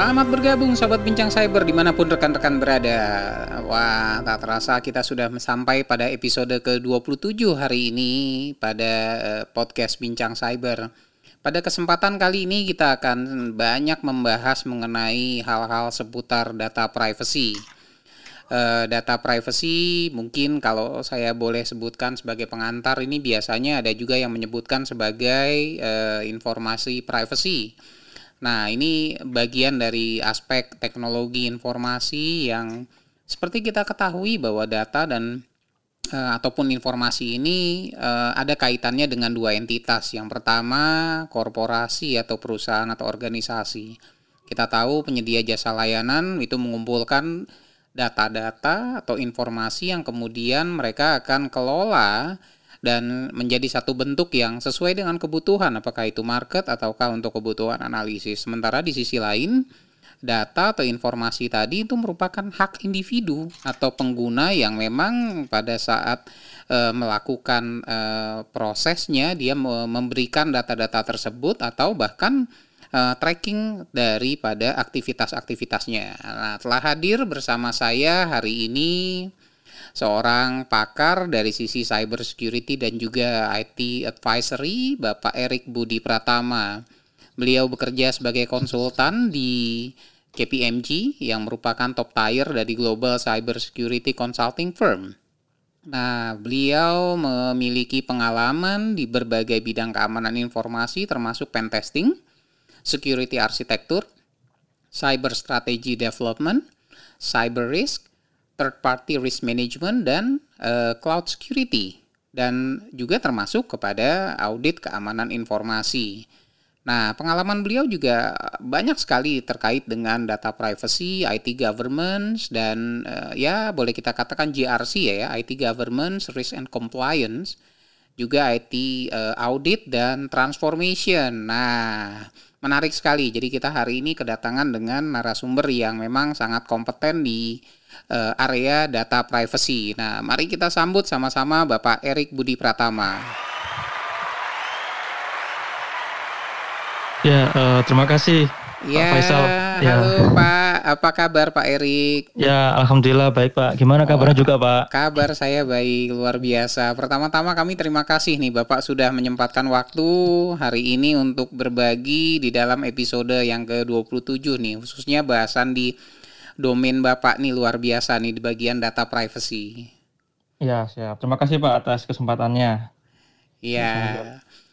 Selamat bergabung Sobat Bincang Cyber di mana pun rekan-rekan berada. Wah tak terasa kita sudah sampai pada episode ke-27 hari ini pada uh, podcast Bincang Cyber. Pada kesempatan kali ini kita akan banyak membahas mengenai hal-hal seputar data privacy. Uh, Data privacy mungkin kalau saya boleh sebutkan sebagai pengantar ini biasanya ada juga yang menyebutkan sebagai uh, informasi privacy Nah, ini bagian dari aspek teknologi informasi yang seperti kita ketahui bahwa data dan uh, ataupun informasi ini uh, ada kaitannya dengan dua entitas. Yang pertama, korporasi atau perusahaan atau organisasi. Kita tahu penyedia jasa layanan itu mengumpulkan data-data atau informasi yang kemudian mereka akan kelola dan menjadi satu bentuk yang sesuai dengan kebutuhan apakah itu market ataukah untuk kebutuhan analisis. Sementara di sisi lain data atau informasi tadi itu merupakan hak individu atau pengguna yang memang pada saat e, melakukan e, prosesnya dia memberikan data-data tersebut atau bahkan e, tracking daripada aktivitas-aktivitasnya. Nah, telah hadir bersama saya hari ini seorang pakar dari sisi cyber security dan juga IT advisory, Bapak Erik Budi Pratama. Beliau bekerja sebagai konsultan di KPMG yang merupakan top tier dari global cyber security consulting firm. Nah, beliau memiliki pengalaman di berbagai bidang keamanan informasi termasuk pen testing, security arsitektur, cyber strategy development, cyber risk, third party risk management dan uh, cloud security dan juga termasuk kepada audit keamanan informasi. Nah, pengalaman beliau juga banyak sekali terkait dengan data privacy, IT governance dan uh, ya boleh kita katakan GRC ya, ya IT governance, risk and compliance, juga IT eh, audit dan transformation. Nah, menarik sekali. Jadi kita hari ini kedatangan dengan narasumber yang memang sangat kompeten di uh, area data privacy. Nah, mari kita sambut sama-sama Bapak Erik Budi Pratama. Ya, uh, terima kasih ya, Pak Faisal. Ya, halo Pak, apa kabar Pak Erik? Ya, alhamdulillah baik Pak. Gimana kabarnya oh, juga Pak? Kabar saya baik, luar biasa. Pertama-tama kami terima kasih nih Bapak sudah menyempatkan waktu hari ini untuk berbagi di dalam episode yang ke-27 nih, khususnya bahasan di domain Bapak nih luar biasa nih di bagian data privacy. Ya, siap. Terima kasih Pak atas kesempatannya. Iya.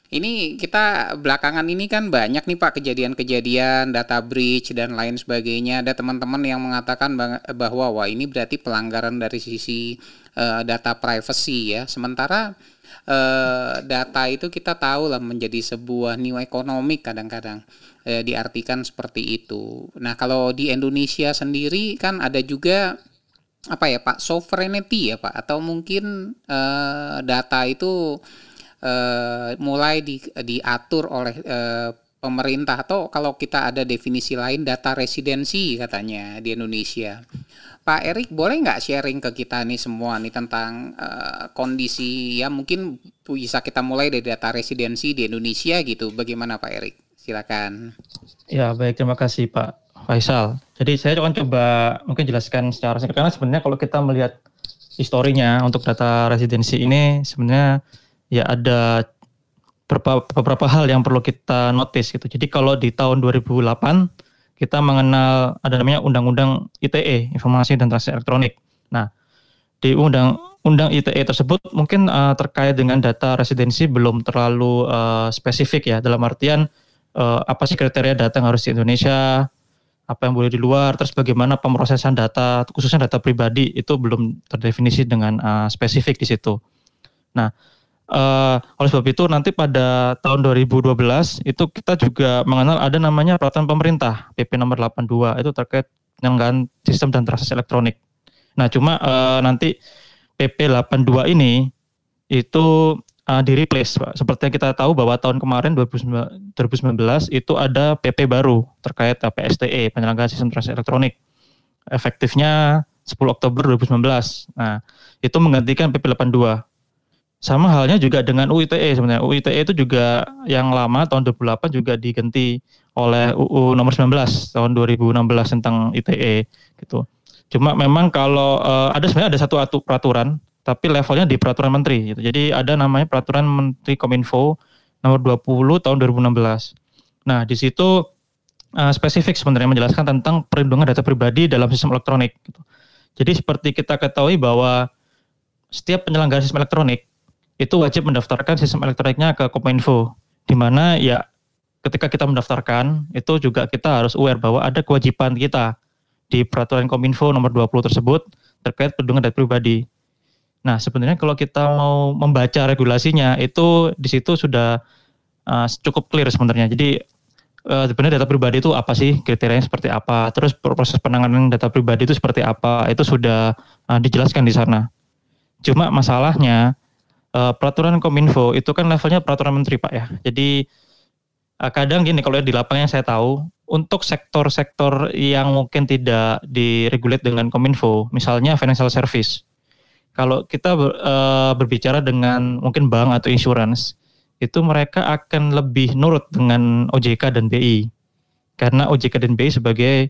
Ini kita belakangan ini kan banyak nih Pak kejadian-kejadian data breach dan lain sebagainya. Ada teman-teman yang mengatakan bahwa wah ini berarti pelanggaran dari sisi uh, data privacy ya. Sementara uh, data itu kita tahu lah menjadi sebuah new economic kadang-kadang eh, diartikan seperti itu. Nah, kalau di Indonesia sendiri kan ada juga apa ya Pak sovereignty ya Pak atau mungkin eh, data itu eh, mulai di, diatur oleh eh, pemerintah atau kalau kita ada definisi lain data residensi katanya di Indonesia. Pak Erik boleh nggak sharing ke kita nih semua nih tentang uh, kondisi ya mungkin bisa kita mulai dari data residensi di Indonesia gitu. Bagaimana Pak Erik? Silakan. Ya, baik terima kasih Pak Faisal. Jadi saya akan coba mungkin jelaskan secara singkat karena sebenarnya kalau kita melihat historinya untuk data residensi ini sebenarnya ya ada beberapa, hal yang perlu kita notice gitu. Jadi kalau di tahun 2008 kita mengenal ada namanya Undang-Undang ITE, Informasi dan Transaksi Elektronik. Nah, di undang undang ITE tersebut mungkin uh, terkait dengan data residensi belum terlalu uh, spesifik ya dalam artian uh, apa sih kriteria data yang harus di Indonesia, apa yang boleh di luar, terus bagaimana pemrosesan data, khususnya data pribadi itu belum terdefinisi dengan uh, spesifik di situ. Nah, uh, oleh sebab itu nanti pada tahun 2012 itu kita juga mengenal ada namanya peraturan pemerintah PP nomor 82 itu terkait dengan sistem dan transaksi elektronik. Nah, cuma uh, nanti PP 82 ini itu uh, di replace Pak. Seperti yang kita tahu bahwa tahun kemarin 2019, 2019 itu ada PP baru terkait PSTE penyelenggaraan sistem transaksi elektronik. Efektifnya 10 Oktober 2019. Nah, itu menggantikan PP 82. Sama halnya juga dengan UITE sebenarnya. UITE itu juga yang lama tahun 2008 juga diganti oleh UU nomor 19 tahun 2016 tentang ITE gitu. Cuma memang kalau uh, ada sebenarnya ada satu atu peraturan tapi levelnya di peraturan menteri gitu. Jadi ada namanya peraturan Menteri Kominfo nomor 20 tahun 2016. Nah, di situ uh, spesifik sebenarnya menjelaskan tentang perlindungan data pribadi dalam sistem elektronik gitu. Jadi seperti kita ketahui bahwa setiap penyelenggara sistem elektronik itu wajib mendaftarkan sistem elektroniknya ke Kominfo di mana ya ketika kita mendaftarkan itu juga kita harus aware bahwa ada kewajiban kita di peraturan Kominfo nomor 20 tersebut terkait perlindungan data pribadi. Nah, sebenarnya kalau kita mau membaca regulasinya itu di situ sudah uh, cukup clear sebenarnya. Jadi uh, sebenarnya data pribadi itu apa sih, kriterianya seperti apa, terus proses penanganan data pribadi itu seperti apa, itu sudah uh, dijelaskan di sana. Cuma masalahnya uh, peraturan Kominfo itu kan levelnya peraturan menteri Pak ya. Jadi uh, kadang gini kalau di lapangan saya tahu untuk sektor-sektor yang mungkin tidak diregulate dengan Kominfo, misalnya financial service. Kalau kita ber, uh, berbicara dengan mungkin bank atau insurance, itu mereka akan lebih nurut dengan OJK dan BI. Karena OJK dan BI sebagai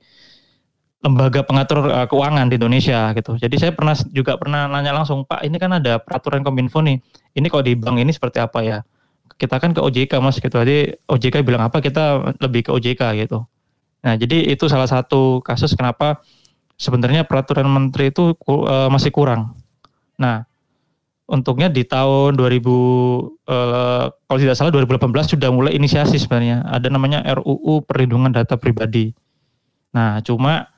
lembaga pengatur uh, keuangan di Indonesia gitu. Jadi saya pernah juga pernah nanya langsung, Pak, ini kan ada peraturan Kominfo nih. Ini kalau di bank ini seperti apa ya? kita kan ke OJK mas gitu jadi OJK bilang apa kita lebih ke OJK gitu nah jadi itu salah satu kasus kenapa sebenarnya peraturan menteri itu uh, masih kurang nah untungnya di tahun 2000 uh, eh, kalau tidak salah 2018 sudah mulai inisiasi sebenarnya ada namanya RUU perlindungan data pribadi nah cuma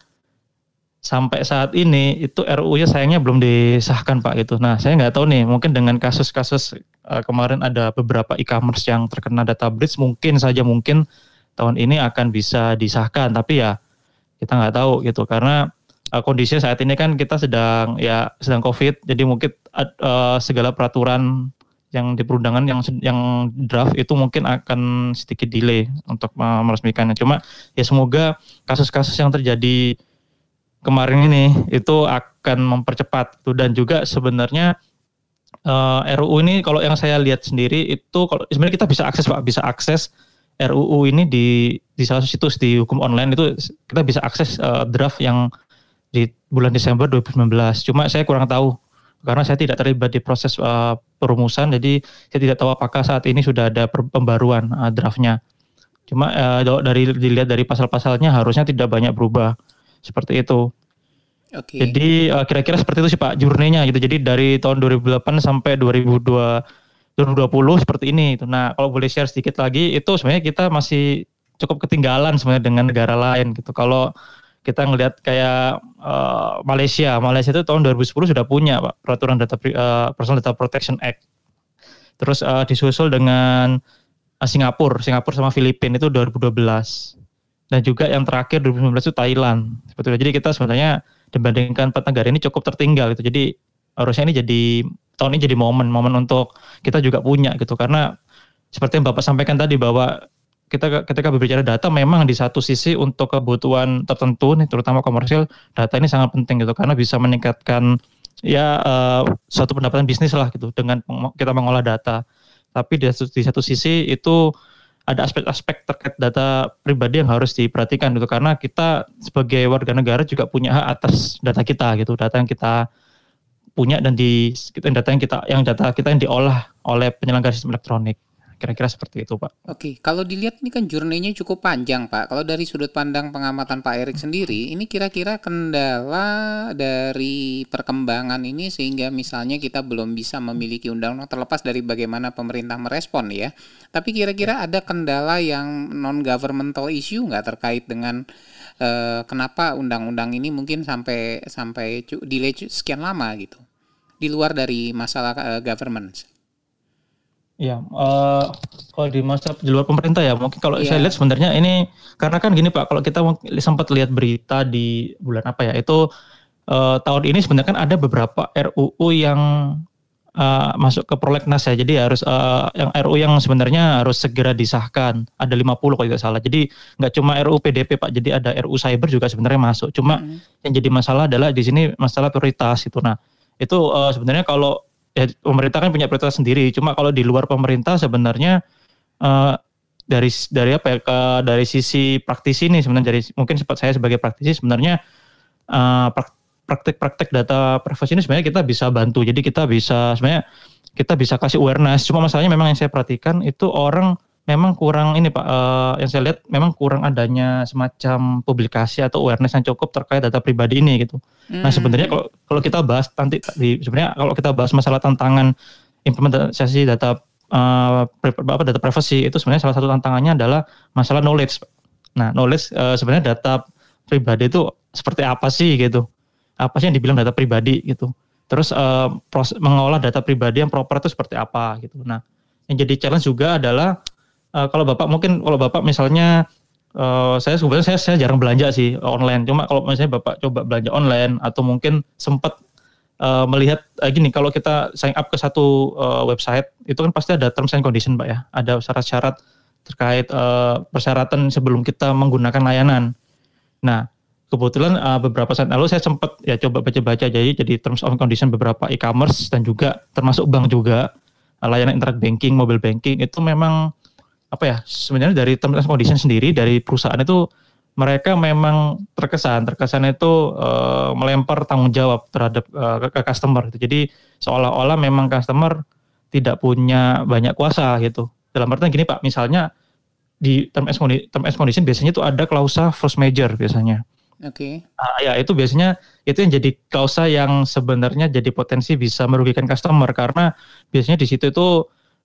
sampai saat ini itu RUU-nya sayangnya belum disahkan Pak gitu. Nah, saya nggak tahu nih, mungkin dengan kasus-kasus uh, kemarin ada beberapa e-commerce yang terkena data breach, mungkin saja mungkin tahun ini akan bisa disahkan, tapi ya kita nggak tahu gitu karena uh, kondisinya saat ini kan kita sedang ya sedang COVID, jadi mungkin uh, segala peraturan yang di perundangan yang yang draft itu mungkin akan sedikit delay untuk meresmikannya. Cuma ya semoga kasus-kasus yang terjadi kemarin ini itu akan mempercepat itu. Dan juga sebenarnya uh, eh, RUU ini kalau yang saya lihat sendiri itu kalau sebenarnya kita bisa akses Pak. Bisa akses RUU ini di di salah satu situs di hukum online itu kita bisa akses uh, draft yang di bulan Desember 2019 cuma saya kurang tahu karena saya tidak terlibat di proses uh, perumusan. Jadi saya tidak tahu apakah saat ini sudah ada pembaruan uh, draftnya. Cuma uh, dari dilihat dari pasal-pasalnya harusnya tidak banyak berubah seperti itu. Oke. Okay. Jadi uh, kira-kira seperti itu sih Pak jurnenya gitu. Jadi dari tahun 2008 sampai 2002 2020 seperti ini. Itu. Nah kalau boleh share sedikit lagi itu sebenarnya kita masih cukup ketinggalan sebenarnya dengan negara lain gitu. Kalau kita ngelihat kayak uh, Malaysia, Malaysia itu tahun 2010 sudah punya Pak peraturan data uh, Personal Data Protection Act. Terus uh, disusul dengan uh, Singapura, Singapura sama Filipina itu 2012 dan juga yang terakhir 2019 itu Thailand. Itu. Jadi kita sebenarnya dibandingkan empat negara ini cukup tertinggal itu. Jadi harusnya ini jadi tahun ini jadi momen momen untuk kita juga punya gitu karena seperti yang Bapak sampaikan tadi bahwa kita ketika berbicara data memang di satu sisi untuk kebutuhan tertentu nih terutama komersil data ini sangat penting gitu karena bisa meningkatkan ya uh, suatu pendapatan bisnis lah gitu dengan kita mengolah data. Tapi di satu, di satu sisi itu ada aspek-aspek terkait data pribadi yang harus diperhatikan gitu. Karena kita sebagai warga negara juga punya hak atas data kita gitu. Data yang kita punya dan di data yang kita yang data kita yang diolah oleh penyelenggara sistem elektronik Kira-kira seperti itu, Pak. Oke, kalau dilihat ini kan jurnenya cukup panjang, Pak. Kalau dari sudut pandang pengamatan Pak Erik sendiri, ini kira-kira kendala dari perkembangan ini sehingga misalnya kita belum bisa memiliki undang-undang terlepas dari bagaimana pemerintah merespon ya. Tapi kira-kira ada kendala yang non governmental issue nggak terkait dengan uh, kenapa undang-undang ini mungkin sampai sampai delay sekian lama gitu di luar dari masalah uh, government. Ya, uh, kalau di masa di luar pemerintah ya, mungkin kalau yeah. saya lihat sebenarnya ini karena kan gini Pak, kalau kita sempat lihat berita di bulan apa ya, itu uh, tahun ini sebenarnya kan ada beberapa RUU yang uh, masuk ke prolegnas ya. Jadi harus uh, yang RUU yang sebenarnya harus segera disahkan. Ada 50 kalau tidak salah. Jadi nggak cuma RUU PDP Pak, jadi ada RUU cyber juga sebenarnya masuk. Cuma hmm. yang jadi masalah adalah di sini masalah prioritas itu. Nah, itu uh, sebenarnya kalau ya pemerintah kan punya prioritas sendiri. Cuma kalau di luar pemerintah sebenarnya uh, dari dari apa ya ke dari sisi praktisi ini sebenarnya dari mungkin sempat saya sebagai praktisi sebenarnya uh, praktek-praktek data privacy ini sebenarnya kita bisa bantu. Jadi kita bisa sebenarnya kita bisa kasih awareness. Cuma masalahnya memang yang saya perhatikan itu orang memang kurang ini Pak uh, yang saya lihat memang kurang adanya semacam publikasi atau awareness yang cukup terkait data pribadi ini gitu. Hmm. Nah, sebenarnya kalau kalau kita bahas nanti sebenarnya kalau kita bahas masalah tantangan implementasi data uh, apa data privacy itu sebenarnya salah satu tantangannya adalah masalah knowledge. Nah, knowledge uh, sebenarnya data pribadi itu seperti apa sih gitu. Apa sih yang dibilang data pribadi gitu. Terus uh, proses mengolah data pribadi yang proper itu seperti apa gitu. Nah, yang jadi challenge juga adalah uh, kalau bapak mungkin kalau bapak misalnya uh, saya sebenarnya saya, saya jarang belanja sih online. Cuma kalau misalnya bapak coba belanja online atau mungkin sempat uh, melihat uh, gini, kalau kita sign up ke satu uh, website itu kan pasti ada terms and condition, pak ya. Ada syarat-syarat terkait uh, persyaratan sebelum kita menggunakan layanan. Nah, kebetulan uh, beberapa saat lalu saya sempat ya coba baca-baca jadi jadi terms and condition beberapa e-commerce dan juga termasuk bank juga layanan internet banking, mobile banking itu memang apa ya sebenarnya dari terms and condition sendiri dari perusahaan itu mereka memang terkesan terkesan itu uh, melempar tanggung jawab terhadap uh, ke, ke customer gitu. Jadi seolah-olah memang customer tidak punya banyak kuasa gitu. Dalam artian gini Pak, misalnya di term and condition, term and condition biasanya itu ada klausa force major biasanya. Oke. Okay. Uh, ya itu biasanya itu yang jadi klausa yang sebenarnya jadi potensi bisa merugikan customer karena biasanya di situ itu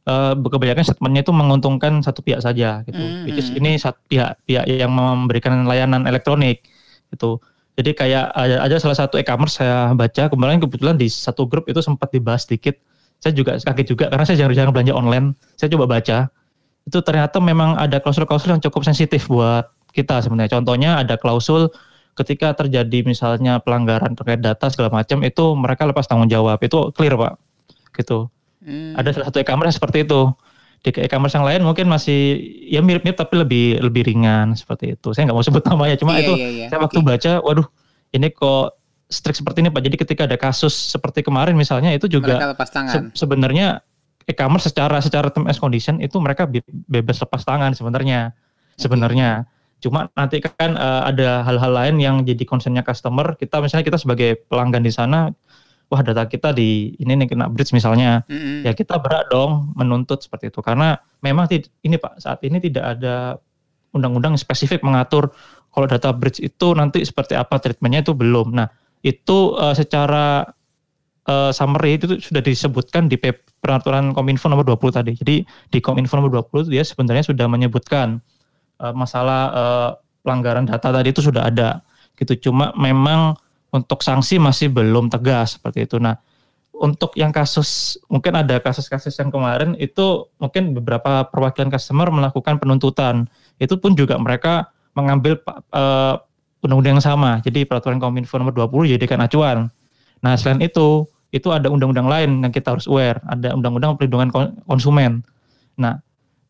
uh, kebanyakan statementnya itu menguntungkan satu pihak saja gitu. Mm -hmm. ini satu pihak pihak yang memberikan layanan elektronik gitu. Jadi kayak ada, ada salah satu e-commerce saya baca kemarin kebetulan di satu grup itu sempat dibahas sedikit. Saya juga kaget juga karena saya jarang-jarang belanja online. Saya coba baca. Itu ternyata memang ada klausul-klausul yang cukup sensitif buat kita sebenarnya. Contohnya ada klausul ketika terjadi misalnya pelanggaran terkait data segala macam itu mereka lepas tanggung jawab. Itu clear, Pak. Gitu. Hmm. Ada salah satu e-commerce seperti itu. Di e-commerce yang lain mungkin masih ya mirip-mirip tapi lebih lebih ringan seperti itu. Saya nggak mau sebut namanya, cuma iya, itu iya, iya. saya waktu okay. baca, waduh, ini kok strict seperti ini Pak. Jadi ketika ada kasus seperti kemarin misalnya itu juga se sebenarnya e-commerce secara secara term condition itu mereka bebas lepas tangan sebenarnya. Sebenarnya. Cuma nanti kan uh, ada hal-hal lain yang jadi concernnya customer. Kita misalnya kita sebagai pelanggan di sana wah data kita di ini nih kena bridge misalnya, mm-hmm. ya kita berat dong menuntut seperti itu karena memang ini Pak saat ini tidak ada undang-undang spesifik mengatur kalau data bridge itu nanti seperti apa treatmentnya itu belum. Nah itu uh, secara uh, summary itu sudah disebutkan di peraturan Kominfo nomor 20 tadi. Jadi di Kominfo nomor 20 dia sebenarnya sudah menyebutkan uh, masalah uh, pelanggaran data tadi itu sudah ada gitu. Cuma memang untuk sanksi masih belum tegas seperti itu. Nah, untuk yang kasus mungkin ada kasus-kasus yang kemarin itu mungkin beberapa perwakilan customer melakukan penuntutan. Itu pun juga mereka mengambil uh, undang-undang yang sama. Jadi peraturan Kominfo nomor 20 jadikan acuan. Nah, selain itu, itu ada undang-undang lain yang kita harus aware, ada undang-undang perlindungan konsumen. Nah,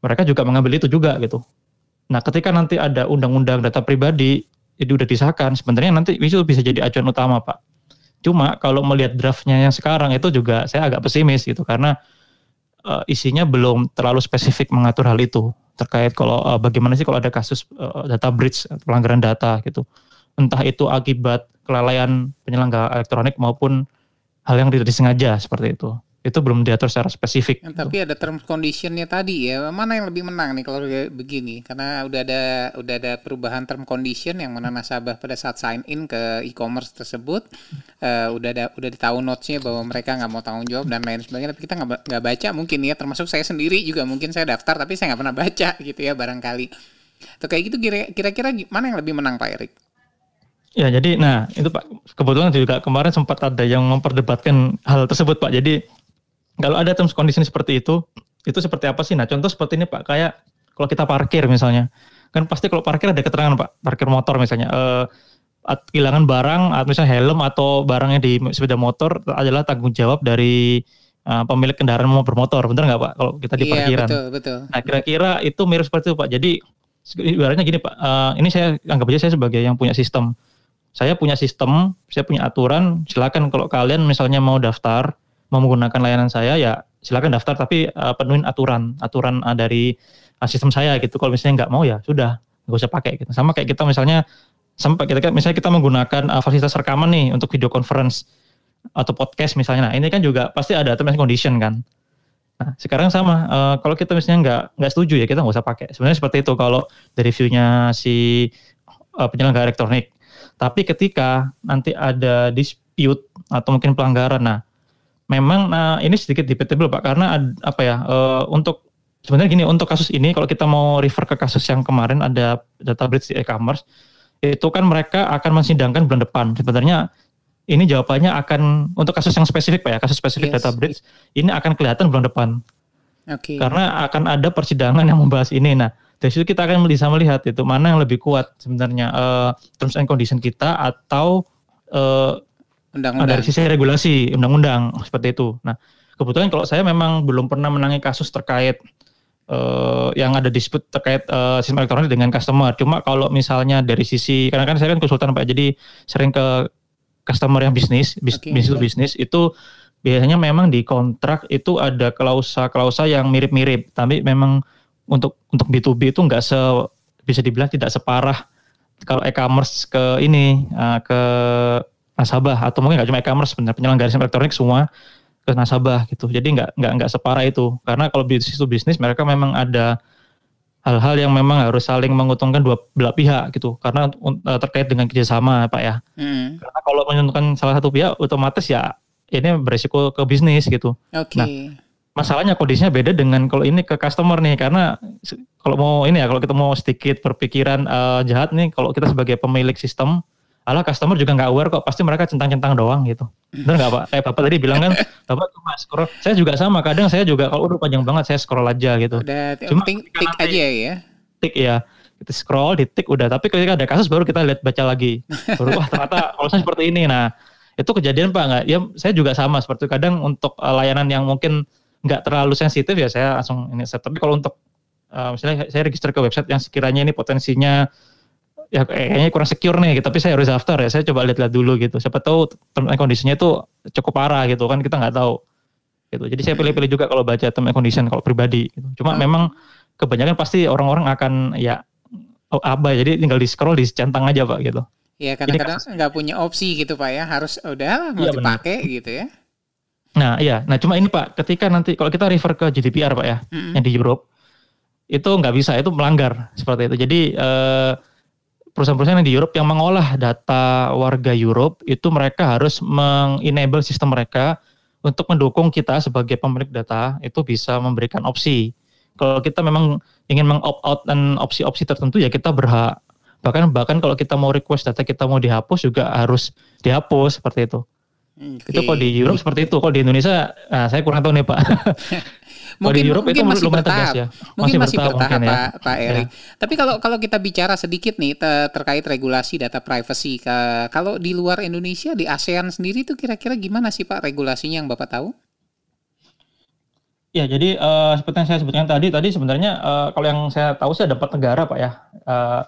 mereka juga mengambil itu juga gitu. Nah, ketika nanti ada undang-undang data pribadi itu udah disahkan, sebenarnya nanti itu bisa jadi acuan utama Pak. Cuma kalau melihat draftnya yang sekarang itu juga saya agak pesimis gitu karena uh, isinya belum terlalu spesifik mengatur hal itu terkait kalau uh, bagaimana sih kalau ada kasus uh, data breach pelanggaran data gitu. Entah itu akibat kelalaian penyelenggara elektronik maupun hal yang tidak disengaja seperti itu itu belum diatur secara spesifik. Tapi ada term conditionnya tadi ya, mana yang lebih menang nih kalau begini? Karena udah ada udah ada perubahan term condition yang mana nasabah pada saat sign in ke e-commerce tersebut uh, udah ada udah ditahu notesnya bahwa mereka nggak mau tanggung jawab dan lain sebagainya, tapi kita nggak nggak baca mungkin ya, termasuk saya sendiri juga mungkin saya daftar tapi saya nggak pernah baca gitu ya barangkali. Tuh kayak gitu kira-kira mana yang lebih menang Pak Erik? Ya jadi nah itu Pak kebetulan juga kemarin sempat ada yang memperdebatkan hal tersebut Pak. Jadi kalau ada terms condition seperti itu, itu seperti apa sih? Nah, contoh seperti ini Pak, kayak kalau kita parkir misalnya, kan pasti kalau parkir ada keterangan Pak, parkir motor misalnya, eh, kehilangan barang, atau misalnya helm atau barangnya di sepeda motor adalah tanggung jawab dari uh, pemilik kendaraan mau bermotor, bener nggak Pak? Kalau kita di iya, parkiran. betul, betul. Nah, kira-kira itu mirip seperti itu Pak. Jadi ibaratnya gini Pak, uh, ini saya anggap aja saya sebagai yang punya sistem. Saya punya sistem, saya punya aturan. Silakan kalau kalian misalnya mau daftar, mau menggunakan layanan saya ya silakan daftar tapi uh, penuhin aturan aturan uh, dari uh, sistem saya gitu. Kalau misalnya nggak mau ya sudah nggak usah pakai gitu. Sama kayak kita misalnya sampai kita misalnya kita menggunakan uh, fasilitas rekaman nih untuk video conference atau podcast misalnya. Nah ini kan juga pasti ada terms condition kan. Nah, sekarang sama. Uh, kalau kita misalnya nggak nggak setuju ya kita nggak usah pakai. Sebenarnya seperti itu kalau dari viewnya si uh, penyelenggara elektronik. Tapi ketika nanti ada dispute atau mungkin pelanggaran, nah memang nah ini sedikit debatable pak karena ad, apa ya uh, untuk sebenarnya gini untuk kasus ini kalau kita mau refer ke kasus yang kemarin ada data breach di e-commerce itu kan mereka akan mensidangkan bulan depan sebenarnya ini jawabannya akan untuk kasus yang spesifik pak ya kasus spesifik yes. data breach ini akan kelihatan bulan depan okay. karena akan ada persidangan yang membahas ini nah dari situ kita akan bisa melihat itu mana yang lebih kuat sebenarnya uh, terms and condition kita atau uh, undang-undang. dari sisi regulasi undang-undang seperti itu. Nah, kebetulan kalau saya memang belum pernah menangi kasus terkait uh, yang ada dispute terkait uh, sistem elektronik dengan customer. Cuma kalau misalnya dari sisi karena kan saya kan konsultan Pak, jadi sering ke customer yang bisnis, bis, okay. bisnis to bisnis itu biasanya memang di kontrak itu ada klausa-klausa yang mirip-mirip, tapi memang untuk untuk B2B itu enggak se bisa dibilang tidak separah kalau e-commerce ke ini uh, ke nasabah atau mungkin nggak cuma e-commerce sebenarnya penyelenggara sistem elektronik semua ke nasabah gitu. Jadi nggak nggak nggak separah itu karena kalau bisnis itu bisnis mereka memang ada hal-hal yang memang harus saling menguntungkan dua belah pihak gitu karena uh, terkait dengan kerjasama pak ya. Hmm. Karena kalau menguntungkan salah satu pihak otomatis ya ini beresiko ke bisnis gitu. Okay. Nah, masalahnya kondisinya beda dengan kalau ini ke customer nih karena kalau mau ini ya kalau kita mau sedikit berpikiran uh, jahat nih kalau kita sebagai pemilik sistem Alah customer juga nggak aware kok, pasti mereka centang-centang doang gitu. Benar nggak Pak? Kayak Bapak tadi bilang kan, Bapak cuma scroll. Saya juga sama, kadang saya juga kalau udah panjang banget saya scroll aja gitu. Udah cuma tik, tik aja ya. Tik ya. Kita scroll, di tik udah. Tapi ketika ada kasus baru kita lihat baca lagi. Baru wah ternyata kalau saya seperti ini. Nah itu kejadian Pak nggak? Ya saya juga sama seperti itu. kadang untuk uh, layanan yang mungkin nggak terlalu sensitif ya saya langsung ini set. Tapi kalau untuk uh, misalnya saya register ke website yang sekiranya ini potensinya ya kayaknya kurang secure nih tapi saya harus daftar ya saya coba lihat-lihat dulu gitu siapa tahu term and conditionnya itu cukup parah gitu kan kita nggak tahu gitu jadi saya pilih-pilih juga kalau baca term and condition kalau pribadi gitu. cuma hmm. memang kebanyakan pasti orang-orang akan ya oh, apa jadi tinggal di scroll di centang aja pak gitu ya kadang-kadang nggak punya opsi gitu pak ya harus udah mau iya, dipakai bener. gitu ya nah iya nah cuma ini pak ketika nanti kalau kita refer ke GDPR pak ya mm -hmm. yang di Europe itu nggak bisa itu melanggar seperti itu jadi eh, perusahaan-perusahaan yang di Europe yang mengolah data warga Europe itu mereka harus mengenable sistem mereka untuk mendukung kita sebagai pemilik data itu bisa memberikan opsi. Kalau kita memang ingin mengopt out dan opsi-opsi tertentu ya kita berhak. Bahkan bahkan kalau kita mau request data kita mau dihapus juga harus dihapus seperti itu. Okay. Itu kalau di Europe seperti itu. Kalau di Indonesia, nah saya kurang tahu nih Pak. mungkin, di Europe mungkin itu masih bertahap. Ya. Mungkin masih, masih bertahap, bertahap mungkin, Pak, ya. Pak Erik. Ya. Tapi kalau kalau kita bicara sedikit nih ter terkait regulasi data privacy, ke, kalau di luar Indonesia di ASEAN sendiri itu kira-kira gimana sih Pak regulasinya yang Bapak tahu? Ya, jadi uh, seperti yang saya sebutkan tadi, tadi sebenarnya uh, kalau yang saya tahu sih ada empat negara, Pak ya. Uh,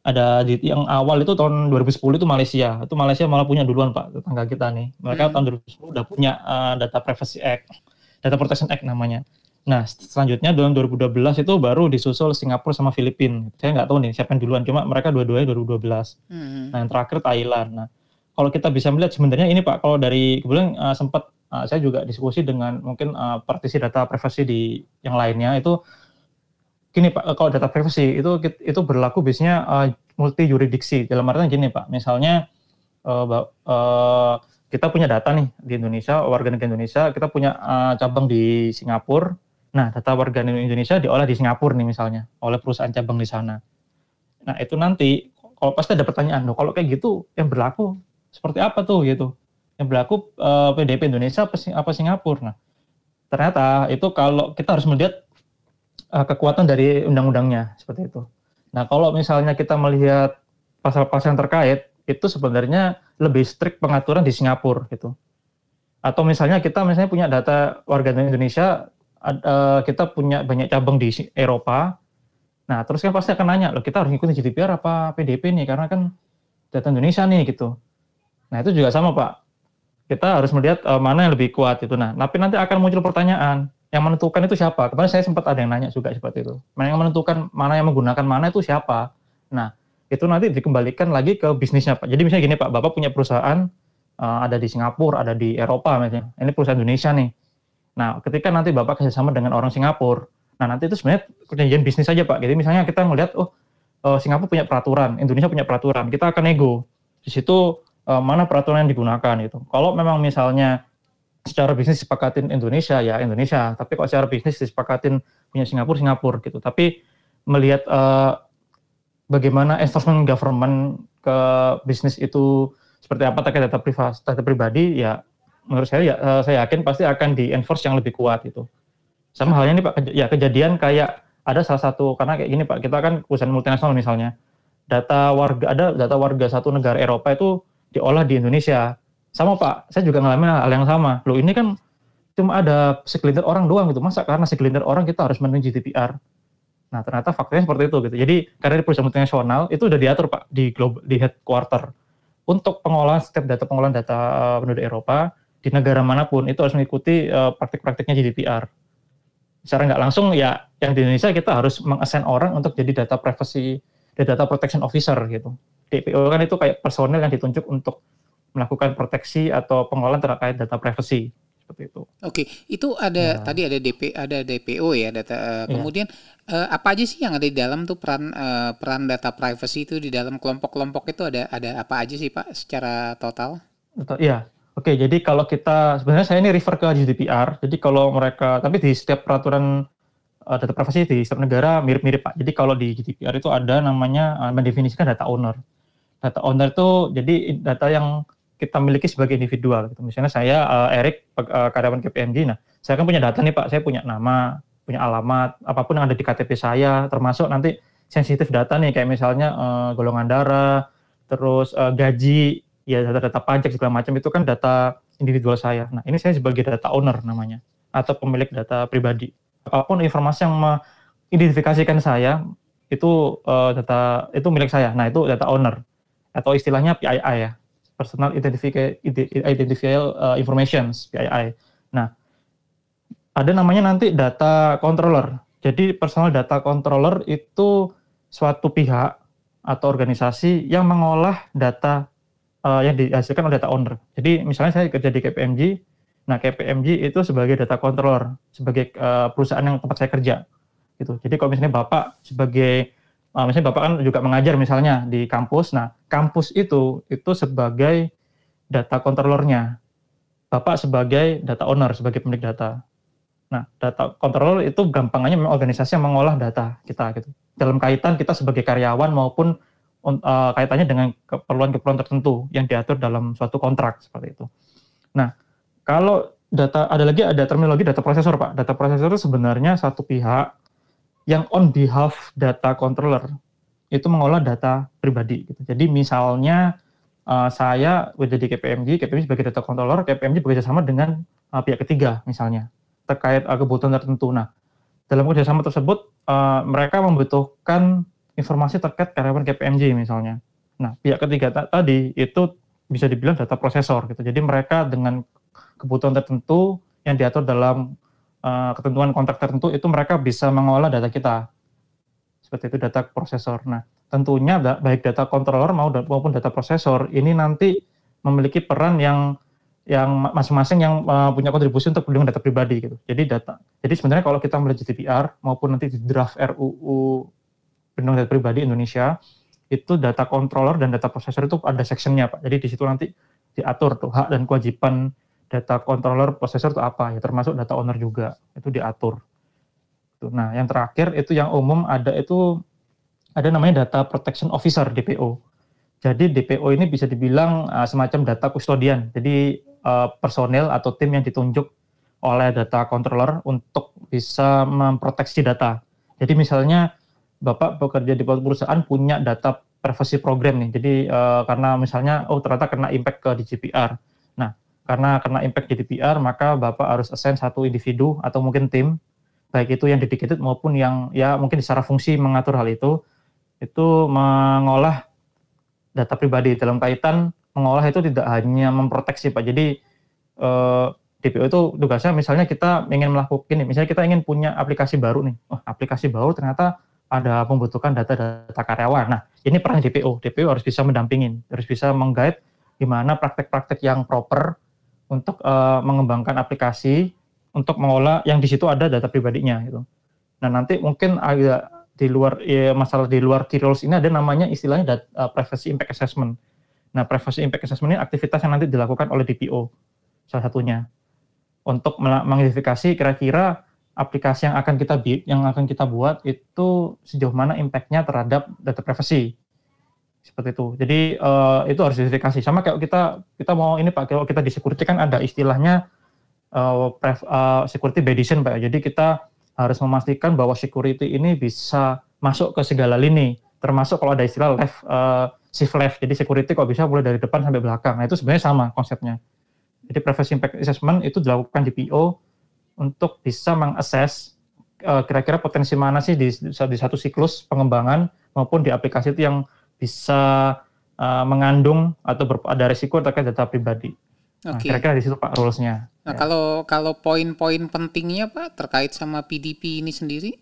ada di yang awal itu tahun 2010 itu Malaysia. Itu Malaysia malah punya duluan, Pak, tetangga kita nih. Mereka hmm. tahun 2010 udah punya uh, Data Privacy Act, Data Protection Act namanya. Nah, selanjutnya tahun 2012 itu baru disusul Singapura sama Filipina. Saya nggak tahu nih siapa yang duluan, cuma mereka dua-duanya 2012. Hmm. Nah, yang terakhir Thailand. Nah, kalau kita bisa melihat sebenarnya ini Pak, kalau dari kebetulan uh, sempat uh, saya juga diskusi dengan mungkin uh, praktisi data privasi di yang lainnya itu gini Pak, kalau data privacy itu itu berlaku biasanya uh, multi yuridiksi. Dalam artian gini Pak, misalnya uh, uh, kita punya data nih di Indonesia, warga negara Indonesia, kita punya uh, cabang di Singapura, Nah, data warga Indonesia diolah di Singapura nih misalnya, oleh perusahaan cabang di sana. Nah, itu nanti kalau pasti ada pertanyaan, loh, kalau kayak gitu yang berlaku seperti apa tuh gitu? Yang berlaku eh, PDP Indonesia apa, apa Singapura? Nah, ternyata itu kalau kita harus melihat uh, kekuatan dari undang-undangnya seperti itu. Nah, kalau misalnya kita melihat pasal-pasal yang terkait, itu sebenarnya lebih strict pengaturan di Singapura gitu. Atau misalnya kita misalnya punya data warga Indonesia uh, kita punya banyak cabang di Eropa. Nah, terus kan pasti akan nanya, loh kita harus ngikutin GDPR apa PDP nih? Karena kan data Indonesia nih gitu. Nah, itu juga sama Pak. kita harus melihat uh, mana yang lebih kuat itu. Nah, tapi nanti akan muncul pertanyaan, yang menentukan itu siapa? Kemarin saya sempat ada yang nanya juga seperti itu. Mana yang menentukan mana yang menggunakan mana itu siapa? Nah, itu nanti dikembalikan lagi ke bisnisnya Pak. Jadi misalnya gini Pak, Bapak punya perusahaan uh, ada di Singapura, ada di Eropa misalnya. Ini perusahaan Indonesia nih. Nah, ketika nanti Bapak kerjasama dengan orang Singapura, nah nanti itu sebenarnya perjanjian bisnis saja Pak. Jadi misalnya kita melihat, oh uh, Singapura punya peraturan, Indonesia punya peraturan, kita akan nego. Di situ uh, mana peraturan yang digunakan itu. Kalau memang misalnya secara bisnis disepakatin Indonesia ya Indonesia, tapi kalau secara bisnis disepakatin punya Singapura Singapura gitu. Tapi melihat uh, bagaimana enforcement government ke bisnis itu seperti apa terkait data privasi data pribadi ya menurut saya ya uh, saya yakin pasti akan di enforce yang lebih kuat itu. Sama halnya ini Pak ya kejadian kayak ada salah satu karena kayak gini Pak, kita kan perusahaan multinasional misalnya. Data warga ada data warga satu negara Eropa itu diolah di Indonesia. Sama Pak, saya juga ngalamin hal yang sama. Loh ini kan cuma ada segelintir orang doang gitu. Masa karena segelintir orang kita harus menuju GDPR? Nah, ternyata faktanya seperti itu gitu. Jadi karena di perusahaan multinasional itu udah diatur Pak di global di headquarter untuk pengolahan setiap data pengolahan data uh, penduduk Eropa di negara mana pun itu harus mengikuti uh, praktik-praktiknya GDPR. Secara nggak langsung ya yang di Indonesia kita harus mengassign orang untuk jadi data privacy, data protection officer gitu. DPO kan itu kayak personel yang ditunjuk untuk melakukan proteksi atau pengolahan terkait data privacy seperti itu. Oke, itu ada nah. tadi ada DP ada DPO ya data. Uh. Kemudian uh, apa aja sih yang ada di dalam tuh peran uh, peran data privacy itu di dalam kelompok-kelompok itu ada ada apa aja sih Pak secara total? Iya. Oke, jadi kalau kita sebenarnya saya ini refer ke GDPR. Jadi kalau mereka, tapi di setiap peraturan uh, data privasi di setiap negara mirip-mirip pak. Jadi kalau di GDPR itu ada namanya uh, mendefinisikan data owner. Data owner itu jadi data yang kita miliki sebagai individual. Gitu. Misalnya saya uh, Erik uh, karyawan KPMG, nah saya kan punya data nih pak. Saya punya nama, punya alamat, apa pun yang ada di KTP saya, termasuk nanti sensitif data nih kayak misalnya uh, golongan darah, terus uh, gaji, ya data-data pajak segala macam itu kan data individual saya. Nah, ini saya sebagai data owner namanya atau pemilik data pribadi. Apa pun informasi yang mengidentifikasikan saya itu uh, data itu milik saya. Nah, itu data owner atau istilahnya PII ya. Personal Identifiable uh, Informations PII. Nah, ada namanya nanti data controller. Jadi personal data controller itu suatu pihak atau organisasi yang mengolah data uh, yang dihasilkan oleh data owner. Jadi misalnya saya kerja di KPMG, nah KPMG itu sebagai data controller, sebagai uh, perusahaan yang tempat saya kerja. Gitu. Jadi kalau misalnya Bapak sebagai uh, misalnya Bapak kan juga mengajar misalnya di kampus, nah kampus itu itu sebagai data controllernya. Bapak sebagai data owner, sebagai pemilik data. Nah, data controller itu gampangannya memang organisasi yang mengolah data kita gitu. Dalam kaitan kita sebagai karyawan maupun uh, kaitannya dengan keperluan-keperluan tertentu yang diatur dalam suatu kontrak seperti itu. Nah, kalau data ada lagi ada terminologi data prosesor Pak. Data prosesor itu sebenarnya satu pihak yang on behalf data controller itu mengolah data pribadi. Gitu. Jadi misalnya uh, saya menjadi KPMG, KPMG sebagai data controller, KPMG bekerja sama dengan uh, pihak ketiga misalnya terkait uh, kebutuhan tertentu. Nah, dalam kerjasama tersebut uh, mereka membutuhkan informasi terkait karyawan KPMG misalnya. Nah, pihak ketiga tadi itu bisa dibilang data prosesor gitu. Jadi mereka dengan kebutuhan tertentu yang diatur dalam uh, ketentuan kontrak tertentu itu mereka bisa mengolah data kita. Seperti itu data prosesor. Nah, tentunya baik data controller maupun data prosesor ini nanti memiliki peran yang yang masing-masing yang uh, punya kontribusi untuk perlindungan data pribadi gitu. Jadi data. Jadi sebenarnya kalau kita melihat GDPR maupun nanti di draft RUU perlindungan data pribadi Indonesia itu data controller dan data processor itu ada sectionnya Pak. Jadi di situ nanti diatur tuh hak dan kewajiban data controller processor itu apa ya termasuk data owner juga itu diatur. Nah yang terakhir itu yang umum ada itu ada namanya data protection officer DPO. Jadi DPO ini bisa dibilang uh, semacam data kustodian. Jadi uh, personel atau tim yang ditunjuk oleh data controller untuk bisa memproteksi data. Jadi misalnya Bapak bekerja di perusahaan punya data privacy program nih. Jadi uh, karena misalnya oh ternyata kena impact ke GDPR. Nah, karena kena impact GDPR maka Bapak harus assign satu individu atau mungkin tim baik itu yang dedicated maupun yang ya mungkin secara fungsi mengatur hal itu itu mengolah data pribadi dalam kaitan mengolah itu tidak hanya memproteksi Pak. Jadi uh, DPO itu tugasnya misalnya kita ingin melakukan ini, misalnya kita ingin punya aplikasi baru nih, oh, aplikasi baru ternyata ada membutuhkan data-data karyawan. Nah, ini peran DPO. DPO harus bisa mendampingin, harus bisa menggait gimana praktek-praktek yang proper untuk uh, mengembangkan aplikasi untuk mengolah yang di situ ada data pribadinya gitu. Nah, nanti mungkin agak di luar ya, masalah di luar key roles ini ada namanya istilahnya data, uh, privacy impact assessment. Nah, privacy impact assessment ini aktivitas yang nanti dilakukan oleh DPO salah satunya untuk mengidentifikasi kira-kira aplikasi yang akan kita yang akan kita buat itu sejauh mana impact-nya terhadap data privacy seperti itu. Jadi uh, itu harus identifikasi. Sama kayak kita kita mau ini Pak, kalau kita di security kan ada istilahnya uh, pref, uh, security by design Pak. Jadi kita harus memastikan bahwa security ini bisa masuk ke segala lini, termasuk kalau ada istilah left uh, shift left. Jadi security kok bisa mulai dari depan sampai belakang. Nah, itu sebenarnya sama konsepnya. Jadi privacy impact assessment itu dilakukan di PO untuk bisa mengakses uh, kira-kira potensi mana sih di, di satu siklus pengembangan maupun di aplikasi itu yang bisa uh, mengandung atau ber, ada risiko terkait data pribadi. Nah, kira-kira di situ Pak rules-nya. Nah, ya. kalau kalau poin-poin pentingnya Pak terkait sama PDP ini sendiri,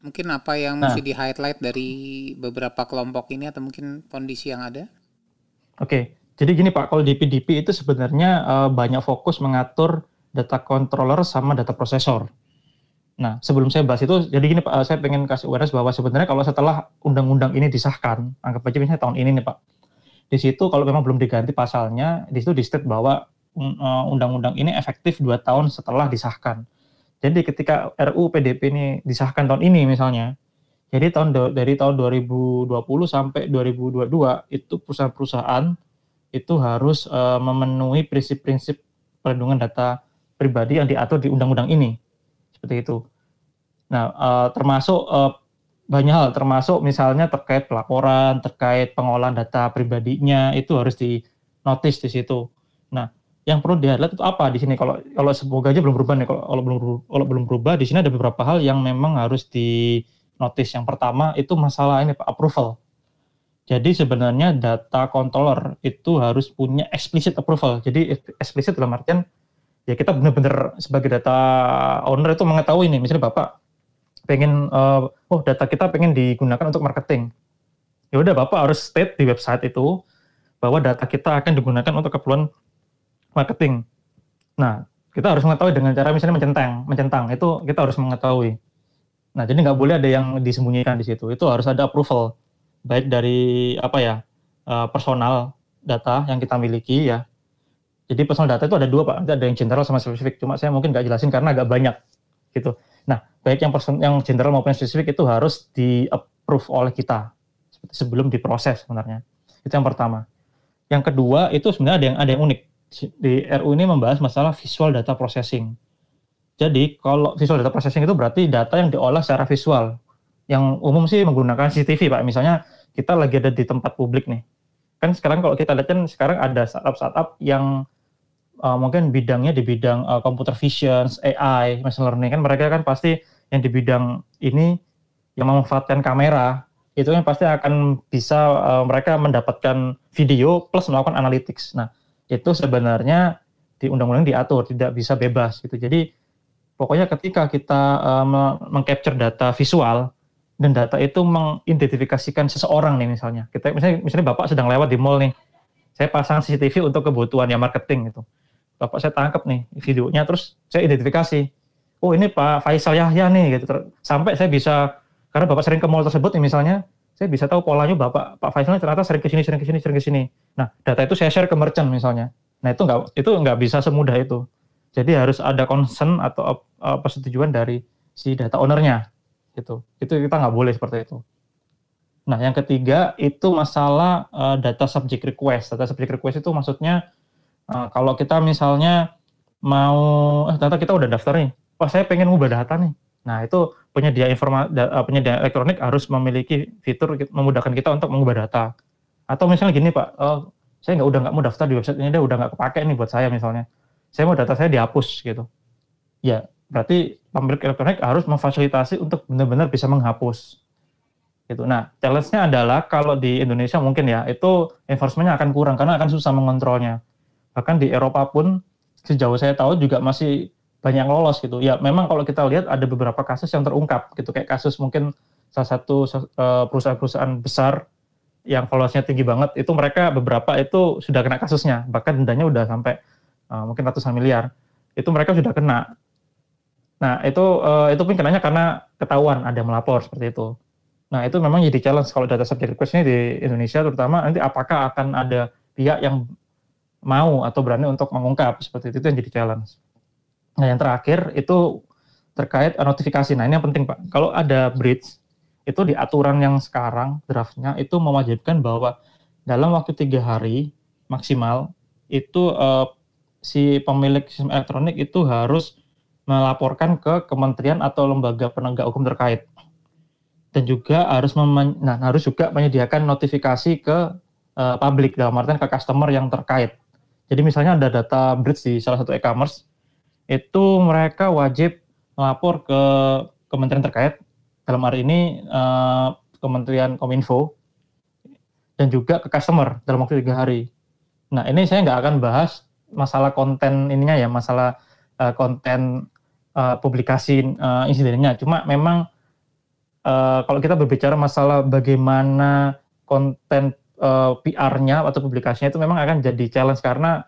mungkin apa yang nah, mesti di-highlight dari beberapa kelompok ini atau mungkin kondisi yang ada? Oke, okay. Jadi gini Pak, kalau di PDP itu sebenarnya uh, banyak fokus mengatur data controller sama data processor. Nah, sebelum saya bahas itu, jadi gini Pak, saya pengen kasih awareness bahwa sebenarnya kalau setelah undang-undang ini disahkan, anggap aja misalnya tahun ini nih Pak, di situ kalau memang belum diganti pasalnya, di situ di state bahwa uh, undang-undang ini efektif dua tahun setelah disahkan. Jadi ketika RUU PDP ini disahkan tahun ini misalnya, jadi tahun dari tahun 2020 sampai 2022 itu perusahaan-perusahaan itu harus uh, memenuhi prinsip-prinsip perlindungan data pribadi yang diatur di undang-undang ini. Seperti itu. Nah, uh, termasuk uh, banyak hal, termasuk misalnya terkait pelaporan, terkait pengolahan data pribadinya, itu harus di notice di situ. Nah, yang perlu dilihat itu apa di sini? Kalau kalau semoga aja belum berubah nih. Kalau, kalau belum kalau belum berubah, di sini ada beberapa hal yang memang harus di notice. Yang pertama itu masalah ini Pak approval. Jadi sebenarnya data controller itu harus punya explicit approval. Jadi explicit dalam artian ya kita benar-benar sebagai data owner itu mengetahui ini, misalnya Bapak pengen uh, oh data kita pengen digunakan untuk marketing. Ya udah Bapak harus state di website itu bahwa data kita akan digunakan untuk keperluan marketing. Nah, kita harus mengetahui dengan cara misalnya mencentang, mencentang itu kita harus mengetahui. Nah, jadi nggak boleh ada yang disembunyikan di situ. Itu harus ada approval baik dari apa ya uh, personal data yang kita miliki ya. Jadi personal data itu ada dua pak, ada yang general sama spesifik. Cuma saya mungkin nggak jelasin karena agak banyak gitu. Nah baik yang person, yang general maupun spesifik itu harus di approve oleh kita sebelum diproses sebenarnya. Itu yang pertama. Yang kedua itu sebenarnya ada yang ada yang unik. Di RU ini membahas masalah visual data processing. Jadi kalau visual data processing itu berarti data yang diolah secara visual yang umum sih menggunakan CCTV Pak. Misalnya kita lagi ada di tempat publik nih. Kan sekarang kalau kita lihat kan sekarang ada startup-startup yang uh, mungkin bidangnya di bidang uh, computer vision, AI, machine learning kan mereka kan pasti yang di bidang ini yang memanfaatkan kamera itu kan pasti akan bisa uh, mereka mendapatkan video plus melakukan analytics. Nah, itu sebenarnya di undang-undang diatur tidak bisa bebas gitu. Jadi pokoknya ketika kita uh, mengcapture data visual dan data itu mengidentifikasikan seseorang nih misalnya. Kita misalnya misalnya Bapak sedang lewat di mall nih. Saya pasang CCTV untuk kebutuhan ya marketing gitu. Bapak saya tangkap nih videonya terus saya identifikasi. Oh, ini Pak Faisal Yahya nih gitu. Sampai saya bisa karena Bapak sering ke mall tersebut nih misalnya, saya bisa tahu polanya Bapak Pak Faisal ternyata sering ke sini, sering ke sini, sering ke sini. Nah, data itu saya share ke merchant misalnya. Nah, itu nggak itu nggak bisa semudah itu. Jadi harus ada concern atau uh, persetujuan dari si data ownernya gitu. Itu kita nggak boleh seperti itu. Nah, yang ketiga itu masalah uh, data subject request. Data subject request itu maksudnya uh, kalau kita misalnya mau eh data kita udah daftar nih. Wah, saya pengen ngubah data nih. Nah, itu penyedia informa uh, penyedia elektronik harus memiliki fitur memudahkan kita untuk mengubah data. Atau misalnya gini, Pak, uh, saya nggak udah nggak mau daftar di website ini, dia udah nggak kepake nih buat saya misalnya. Saya mau data saya dihapus gitu. Ya, berarti pemilik elektronik harus memfasilitasi untuk benar-benar bisa menghapus. Gitu. Nah, challenge-nya adalah kalau di Indonesia mungkin ya, itu enforcement-nya akan kurang karena akan susah mengontrolnya. Bahkan di Eropa pun sejauh saya tahu juga masih banyak lolos gitu. Ya memang kalau kita lihat ada beberapa kasus yang terungkap gitu. Kayak kasus mungkin salah satu uh, perusahaan-perusahaan besar yang followersnya tinggi banget itu mereka beberapa itu sudah kena kasusnya. Bahkan dendanya udah sampai uh, mungkin ratusan miliar. Itu mereka sudah kena. Nah itu uh, itu pun kenanya karena ketahuan ada melapor seperti itu. Nah itu memang jadi challenge kalau data subject request ini di Indonesia terutama nanti apakah akan ada pihak yang mau atau berani untuk mengungkap seperti itu, itu yang jadi challenge Nah, yang terakhir itu terkait notifikasi. Nah, ini yang penting, Pak. Kalau ada bridge, itu di aturan yang sekarang draftnya itu mewajibkan bahwa dalam waktu tiga hari maksimal itu uh, si pemilik sistem elektronik itu harus melaporkan ke kementerian atau lembaga penegak hukum terkait dan juga harus nah, harus juga menyediakan notifikasi ke uh, publik dalam artian ke customer yang terkait. Jadi misalnya ada data bridge di salah satu e-commerce itu mereka wajib melapor ke kementerian terkait dalam hari ini uh, Kementerian Kominfo dan juga ke customer dalam waktu tiga hari. Nah ini saya nggak akan bahas masalah konten ininya ya, masalah uh, konten uh, publikasi uh, insidennya. Cuma memang uh, kalau kita berbicara masalah bagaimana konten uh, PR-nya atau publikasinya itu memang akan jadi challenge karena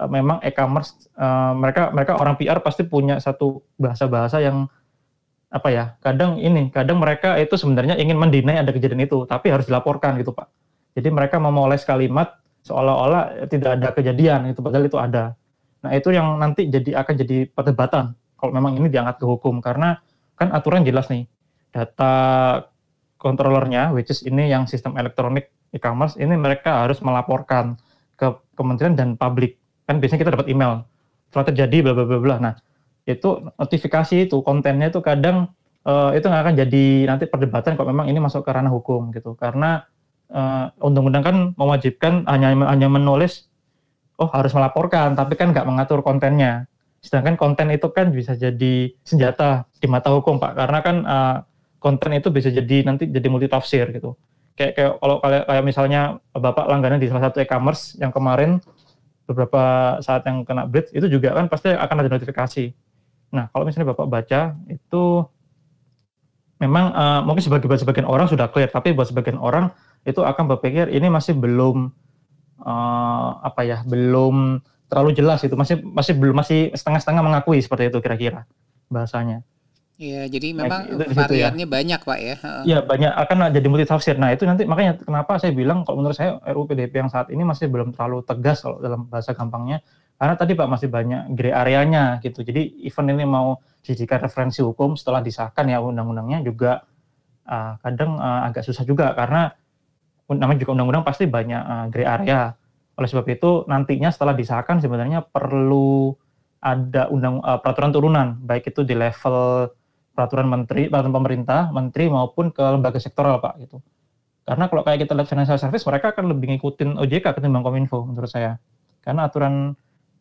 uh, memang e-commerce uh, mereka mereka orang PR pasti punya satu bahasa-bahasa yang apa ya kadang ini kadang mereka itu sebenarnya ingin mendinai ada kejadian itu tapi harus dilaporkan gitu pak. Jadi mereka memoles kalimat seolah-olah tidak ada kejadian itu padahal itu ada. Nah itu yang nanti jadi akan jadi perdebatan kalau memang ini diangkat ke hukum karena kan aturan jelas nih data kontrolernya which is ini yang sistem elektronik e-commerce ini mereka harus melaporkan ke kementerian dan publik kan biasanya kita dapat email telah terjadi bla bla bla. Nah, itu notifikasi itu kontennya itu kadang uh, itu nggak akan jadi nanti perdebatan kok memang ini masuk ke ranah hukum gitu. Karena uh, undang-undang kan mewajibkan hanya hanya menulis oh harus melaporkan tapi kan nggak mengatur kontennya. Sedangkan konten itu kan bisa jadi senjata di mata hukum, Pak. Karena kan uh, konten itu bisa jadi nanti jadi multi tafsir gitu. Kayak kayak kalau kayak, kayak misalnya Bapak langganan di salah satu e-commerce yang kemarin beberapa saat yang kena blitz itu juga kan pasti akan ada notifikasi. Nah, kalau misalnya Bapak baca itu memang uh, mungkin sebagai sebagian orang sudah clear, tapi buat sebagian orang itu akan berpikir ini masih belum uh, apa ya, belum terlalu jelas itu, masih masih belum masih setengah-setengah mengakui seperti itu kira-kira bahasanya. Iya, jadi memang nah, itu, ya. variannya ya. banyak pak ya. Iya banyak akan jadi multi tafsir. Nah itu nanti makanya kenapa saya bilang kalau menurut saya RUU PDP yang saat ini masih belum terlalu tegas kalau dalam bahasa gampangnya. Karena tadi pak masih banyak gray areanya gitu. Jadi event ini mau dijadikan referensi hukum setelah disahkan ya undang-undangnya juga uh, kadang uh, agak susah juga karena namanya juga undang-undang pasti banyak uh, gray area. Oleh sebab itu nantinya setelah disahkan sebenarnya perlu ada undang uh, peraturan turunan baik itu di level peraturan menteri, peraturan pemerintah, menteri maupun ke lembaga sektoral Pak gitu. Karena kalau kayak kita lihat financial service, mereka akan lebih ngikutin OJK ketimbang Kominfo menurut saya. Karena aturan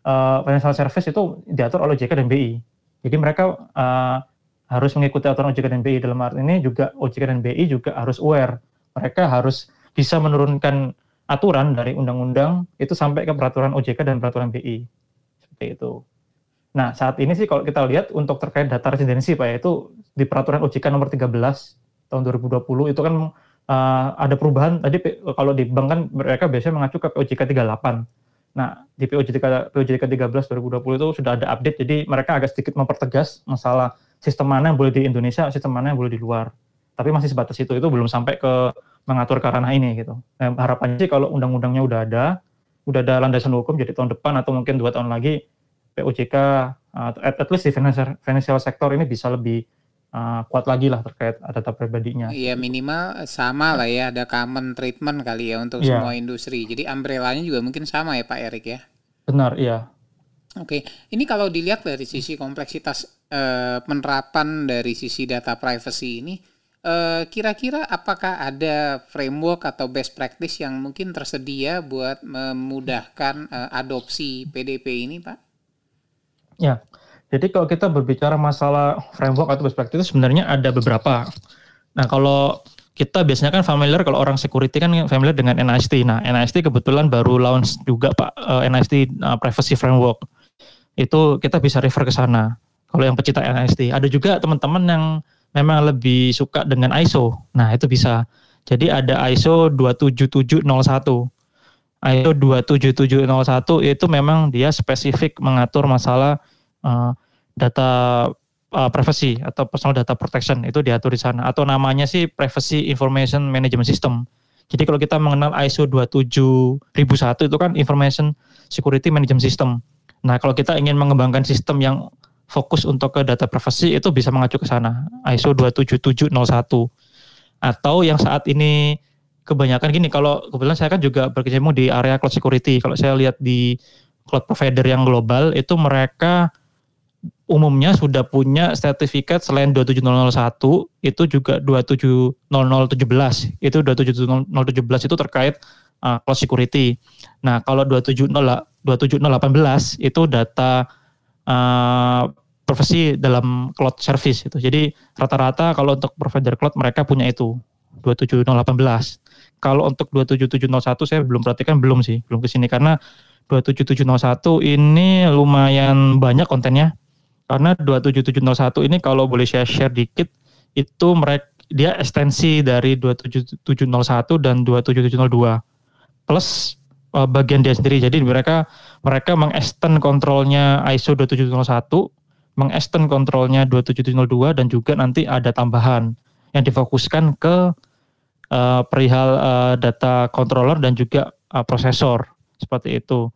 uh, financial service itu diatur oleh OJK dan BI. Jadi mereka uh, harus mengikuti aturan OJK dan BI dalam arti ini juga OJK dan BI juga harus aware. Mereka harus bisa menurunkan aturan dari undang-undang itu sampai ke peraturan OJK dan peraturan BI. Seperti itu. Nah, saat ini sih kalau kita lihat untuk terkait data residensi Pak, yaitu di peraturan OJK nomor 13 tahun 2020 itu kan uh, ada perubahan. Tadi kalau di bank kan mereka biasanya mengacu ke POJK 38. Nah, di POJK, POJK 13 2020 itu sudah ada update, jadi mereka agak sedikit mempertegas masalah sistem mana yang boleh di Indonesia, sistem mana yang boleh di luar. Tapi masih sebatas itu, itu belum sampai ke mengatur ke ranah ini gitu. Nah, harapannya sih kalau undang-undangnya udah ada, udah ada landasan hukum, jadi tahun depan atau mungkin dua tahun lagi POJK atau at, at least di financial, financial sector ini bisa lebih uh, kuat lagi lah terkait data pribadinya. Iya minimal sama lah ya ada common treatment kali ya untuk yeah. semua industri. Jadi umbrellanya juga mungkin sama ya Pak Erik ya. Benar iya. Oke, ini kalau dilihat dari sisi kompleksitas uh, penerapan dari sisi data privacy ini, kira kira-kira apakah ada framework atau best practice yang mungkin tersedia buat memudahkan uh, adopsi PDP ini, Pak? Ya, jadi kalau kita berbicara masalah framework atau best practice sebenarnya ada beberapa. Nah kalau kita biasanya kan familiar kalau orang security kan familiar dengan NIST. Nah NIST kebetulan baru launch juga Pak uh, eh, NIST uh, Privacy Framework. itu kita bisa refer ke sana. Kalau yang pecinta NIST, ada juga teman-teman yang memang lebih suka dengan ISO. Nah, itu bisa. Jadi ada ISO 27701. ISO 27701 itu memang dia spesifik mengatur masalah uh, data uh, privacy atau personal data protection itu diatur di sana atau namanya sih privacy information management system. Jadi kalau kita mengenal ISO 27001 itu kan information security management system. Nah, kalau kita ingin mengembangkan sistem yang fokus untuk ke data privacy itu bisa mengacu ke sana, ISO 27701. Atau yang saat ini kebanyakan gini, kalau kebetulan saya kan juga berkecimpung di area cloud security. Kalau saya lihat di cloud provider yang global itu mereka umumnya sudah punya sertifikat selain 27001 itu juga 2700017 itu 27017 itu terkait uh, cloud security. Nah, kalau 270 27018 itu data uh, profesi dalam cloud service itu. Jadi rata-rata kalau untuk provider cloud mereka punya itu 27018. Kalau untuk 27701 saya belum perhatikan belum sih, belum ke sini karena 27701 ini lumayan banyak kontennya. Karena 27701 ini kalau boleh saya share dikit itu mereka dia ekstensi dari 27701 dan 27702 plus uh, bagian dia sendiri. Jadi mereka mereka mengextend kontrolnya ISO 27701, mengextend kontrolnya 27702 dan juga nanti ada tambahan yang difokuskan ke uh, perihal uh, data controller dan juga uh, prosesor seperti itu.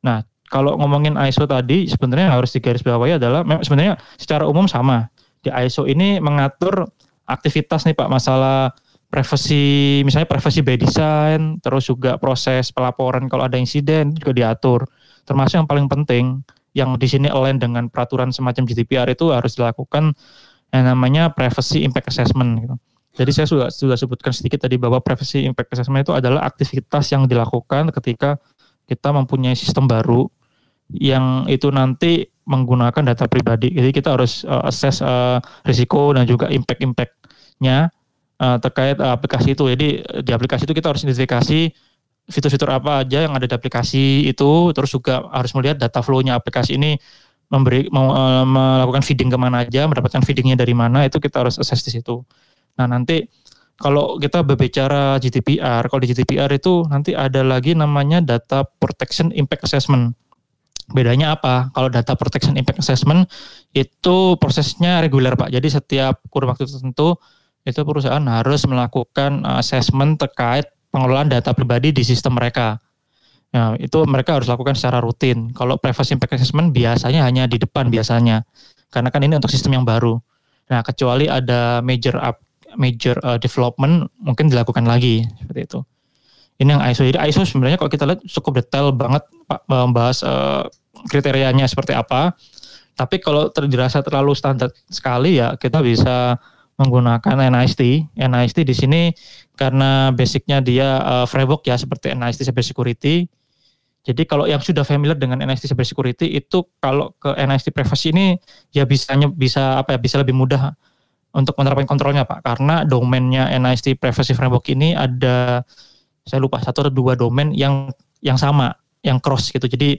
Nah, kalau ngomongin ISO tadi sebenarnya harus digarisbawahi adalah sebenarnya secara umum sama. Di ISO ini mengatur aktivitas nih Pak masalah privacy misalnya privacy by design terus juga proses pelaporan kalau ada insiden juga diatur termasuk yang paling penting yang di sini align dengan peraturan semacam GDPR itu harus dilakukan yang namanya privacy impact assessment gitu. Jadi saya sudah sudah sebutkan sedikit tadi bahwa privacy impact assessment itu adalah aktivitas yang dilakukan ketika kita mempunyai sistem baru yang itu nanti menggunakan data pribadi. Jadi kita harus uh, assess uh, risiko dan juga impact-impactnya uh, terkait uh, aplikasi itu. Jadi di aplikasi itu kita harus identifikasi fitur-fitur apa aja yang ada di aplikasi itu, terus juga harus melihat data flow-nya aplikasi ini memberi mau uh, melakukan feeding ke mana aja, mendapatkan feedingnya dari mana itu kita harus assess di situ. Nah nanti kalau kita berbicara GDPR, kalau di GDPR itu nanti ada lagi namanya data protection impact assessment. Bedanya apa? Kalau data protection impact assessment itu prosesnya reguler Pak. Jadi setiap kurun waktu tertentu itu perusahaan harus melakukan assessment terkait pengelolaan data pribadi di sistem mereka. Nah, itu mereka harus lakukan secara rutin. Kalau privacy impact assessment biasanya hanya di depan biasanya. Karena kan ini untuk sistem yang baru. Nah, kecuali ada major up major uh, development mungkin dilakukan lagi seperti itu. Ini yang ISO. Jadi ISO sebenarnya kalau kita lihat cukup detail banget Pak membahas uh, kriterianya seperti apa. Tapi kalau dirasa terlalu standar sekali ya kita bisa menggunakan NIST. NIST di sini karena basicnya dia uh, framework ya seperti NIST Cyber Security. Jadi kalau yang sudah familiar dengan NIST Cyber Security itu kalau ke NIST Privacy ini ya bisanya bisa apa ya bisa lebih mudah untuk menerapkan kontrolnya Pak karena domainnya NIST Privacy Framework ini ada saya lupa satu atau dua domain yang yang sama yang cross gitu. Jadi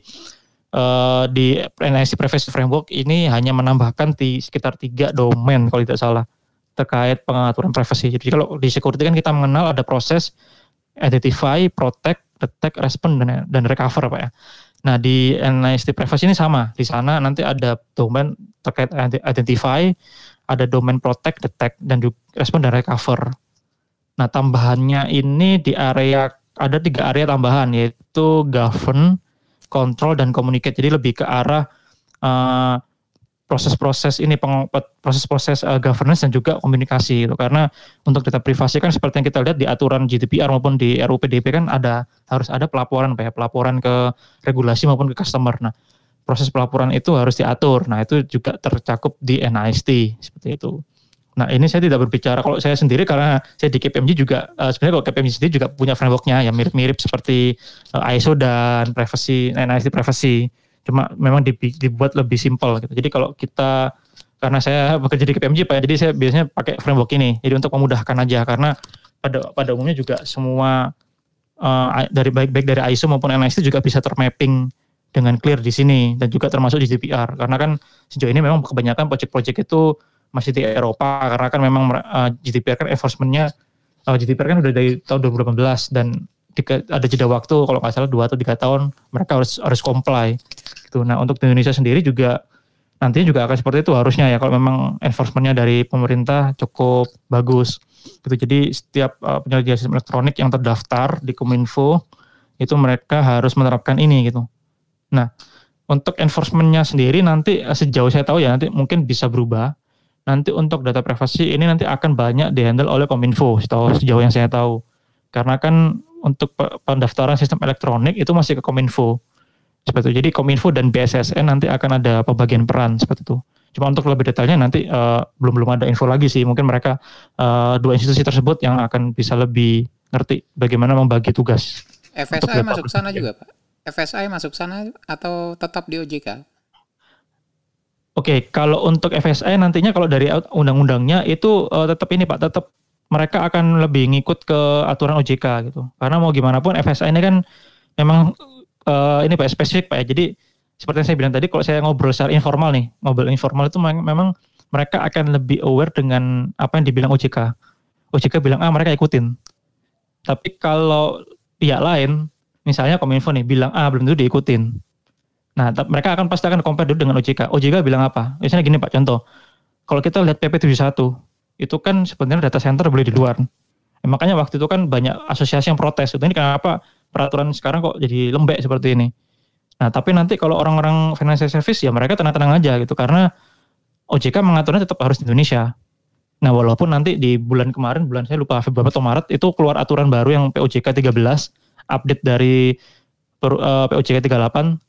uh, di NIST Privacy Framework ini hanya menambahkan di sekitar tiga domain kalau tidak salah terkait pengaturan privasi. Jadi kalau di security kan kita mengenal ada proses identify, protect, detect, respond dan dan recover Pak ya. Nah, di NIST privacy ini sama. Di sana nanti ada domain terkait identify, ada domain protect, detect dan juga respond dan recover. Nah, tambahannya ini di area ada tiga area tambahan yaitu govern, control dan communicate. Jadi lebih ke arah uh, proses-proses ini proses-proses uh, governance dan juga komunikasi gitu. karena untuk data privasi kan seperti yang kita lihat di aturan GDPR maupun di RUPDP kan ada harus ada pelaporan ya pelaporan ke regulasi maupun ke customer nah proses pelaporan itu harus diatur nah itu juga tercakup di NIST seperti itu nah ini saya tidak berbicara kalau saya sendiri karena saya di KPMG juga uh, sebenarnya kalau KPMG sendiri juga punya frameworknya yang mirip-mirip seperti uh, ISO dan privacy NIST privacy cuma memang dibuat lebih simpel gitu. Jadi kalau kita karena saya bekerja di KPMG Pak, jadi saya biasanya pakai framework ini. Jadi untuk memudahkan aja karena pada pada umumnya juga semua uh, dari baik baik dari ISO maupun NIST juga bisa termapping dengan clear di sini dan juga termasuk GDPR karena kan sejauh ini memang kebanyakan project-project itu masih di Eropa karena kan memang uh, GDPR kan enforcementnya uh, GDPR kan udah dari tahun 2018 dan ada jeda waktu kalau nggak salah dua atau tiga tahun mereka harus harus comply gitu. Nah untuk di Indonesia sendiri juga nantinya juga akan seperti itu harusnya ya kalau memang enforcementnya dari pemerintah cukup bagus gitu. Jadi setiap uh, penyedia sistem elektronik yang terdaftar di Kominfo itu mereka harus menerapkan ini gitu. Nah, untuk enforcementnya sendiri nanti eh, sejauh saya tahu ya nanti mungkin bisa berubah. Nanti untuk data privasi ini nanti akan banyak dihandle oleh Kominfo setahu sejauh yang saya tahu. Karena kan untuk pendaftaran sistem elektronik itu masih ke Kominfo. Seperti itu. Jadi Kominfo dan BSSN nanti akan ada pembagian peran seperti itu. Cuma untuk lebih detailnya nanti uh, belum belum ada info lagi sih. Mungkin mereka uh, dua institusi tersebut yang akan bisa lebih ngerti bagaimana membagi tugas. FSI masuk sana juga, Pak. FSI masuk sana atau tetap di OJK? Oke, kalau untuk FSI nantinya kalau dari undang-undangnya itu uh, tetap ini Pak, tetap mereka akan lebih ngikut ke aturan OJK gitu. Karena mau gimana pun FSI ini kan memang uh, ini Pak spesifik Pak ya. Jadi seperti yang saya bilang tadi kalau saya ngobrol secara informal nih, ngobrol informal itu memang mereka akan lebih aware dengan apa yang dibilang OJK. OJK bilang ah mereka ikutin. Tapi kalau pihak lain misalnya Kominfo nih bilang A belum tentu diikutin. Nah, mereka akan pasti akan compare dulu dengan OJK. OJK bilang apa? Misalnya gini Pak, contoh. Kalau kita lihat PP 71, itu kan sebenarnya data center boleh di luar. Ya, makanya waktu itu kan banyak asosiasi yang protes. Itu ini kenapa peraturan sekarang kok jadi lembek seperti ini. Nah, tapi nanti kalau orang-orang financial service ya mereka tenang-tenang aja gitu karena OJK mengaturnya tetap harus di Indonesia. Nah, walaupun nanti di bulan kemarin, bulan saya lupa Februari atau Maret itu keluar aturan baru yang POJK 13 update dari uh, POJK 38